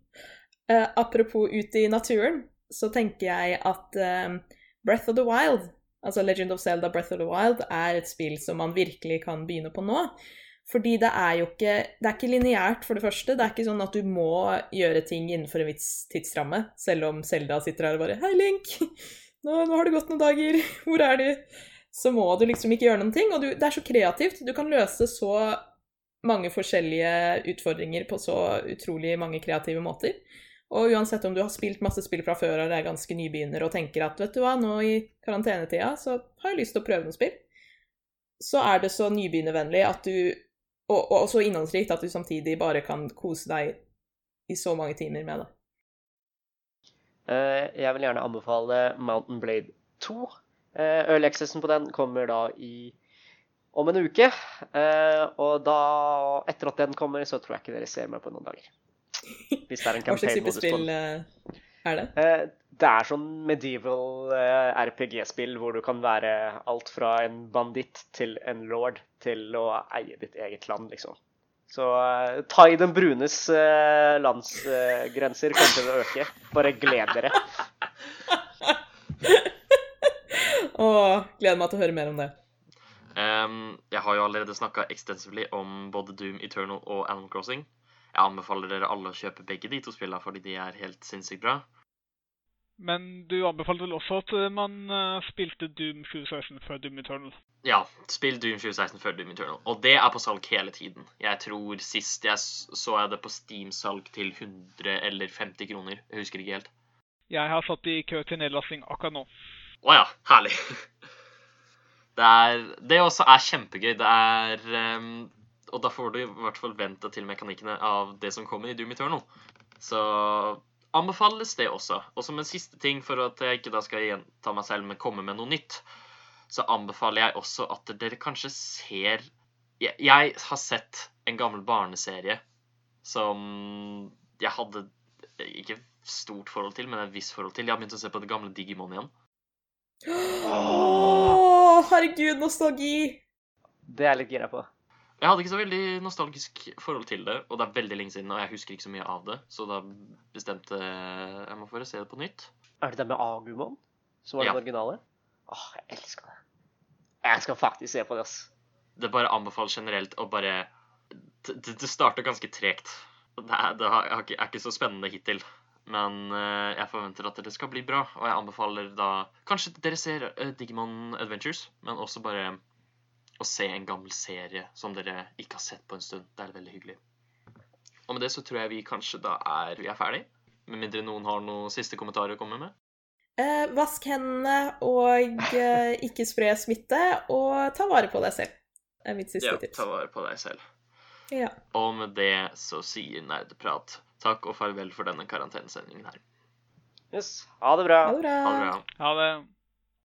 C: Eh, apropos ut i naturen, så tenker jeg at eh, Breath of the Wild, altså Legend of Zelda Breath of the Wild, er et spill som man virkelig kan begynne på nå. Fordi det er jo ikke Det er ikke lineært, for det første. Det er ikke sånn at du må gjøre ting innenfor en viss tidsramme, selv om Zelda sitter her og bare Hei, Link! Nå, nå har det gått noen dager. Hvor er du? Så må du liksom ikke gjøre noen ting. Og du, det er så kreativt. Du kan løse så mange forskjellige utfordringer på så utrolig mange kreative måter. Og uansett om du har spilt masse spill fra før eller er ganske nybegynner og tenker at vet du hva, nå i karantenetida så har jeg lyst til å prøve noe spill, så er det så nybegynnervennlig at du og, og så innholdsrikt at du samtidig bare kan kose deg i så mange timer med det.
E: Eh, Jeg vil gjerne anbefale Mountain Blade 2. Eh, Early accessen på den kommer da i om en uke. Eh, Og da, etter at den kommer, så tror jeg ikke dere ser meg på noen dager. Hvis det er en
C: Hva slags type
E: campaign-modus på
C: spill
E: den.
C: er det?
E: Eh, Det er sånn medieval eh, RPG-spill hvor du kan være alt fra en banditt til en lord til å eie ditt eget land, liksom. Så ta i den brunes uh, landsgrenser kommer til å øke. Bare gled dere.
C: Åh, gleder meg til å høre mer om det.
B: Um, jeg har jo allerede snakka ekstensivt om både Doom Eternal og Animal Crossing. Jeg anbefaler dere alle å kjøpe begge de to spillene fordi de er helt sinnssykt bra.
D: Men du anbefaler vel også at man eh, spilte Doom 2016 før Doom Eternal?
B: Ja, spill Doom 2016 før Doom Eternal. Og det er på salg hele tiden. Jeg tror sist jeg så jeg det på Steam-salg til 100 eller 50 kroner. Jeg husker ikke helt.
D: Jeg har satt i kø til nedlasting akkurat nå.
B: Å ja, herlig. Det, er, det også er kjempegøy. Det er ehm, Og da får du i hvert fall vente til mekanikkene av det som kommer i Doom Eternal. Så anbefales det også. Og som en siste ting, for at jeg ikke da skal gjenta meg selv, men komme med noe nytt, så anbefaler jeg også at dere kanskje ser Jeg, jeg har sett en gammel barneserie som jeg hadde ikke stort forhold til, men et visst forhold til. Jeg har begynt å se på det gamle Digimon igjen.
C: Å, herregud, nostalgi!
E: Det er jeg litt gira på.
B: Jeg hadde ikke så veldig nostalgisk forhold til det, og det er veldig lenge siden, og jeg husker ikke så mye av det, så da bestemte jeg meg for å se det på nytt.
E: Er det det med Agumon? Som var
B: Ja.
E: den originale? Åh, jeg elsker det. Jeg skal faktisk se på det, ass.
B: Det bare anbefales generelt å bare Det, det starter ganske tregt. Det, er, det er ikke, så spennende hittil. Men eh, jeg forventer at det skal bli bra, og jeg anbefaler da Kanskje dere ser eh, Digimon Adventures, men også bare å se en gammel serie som dere ikke har sett på en stund. Det er veldig hyggelig. Og med det så tror jeg vi kanskje da er, vi er ferdig. Med mindre noen har noen siste kommentarer å komme med.
C: Eh, vask hendene og eh, ikke spre smitte, og ta vare på deg selv. Det er mitt siste
B: Ja,
C: tips.
B: ta vare på deg selv.
C: Ja.
B: Og med det så sier Nerdeprat takk og farvel for denne karantenesendingen her.
E: Yes. Ha det bra.
C: Ha det bra.
B: Ha det bra.
D: Ha det.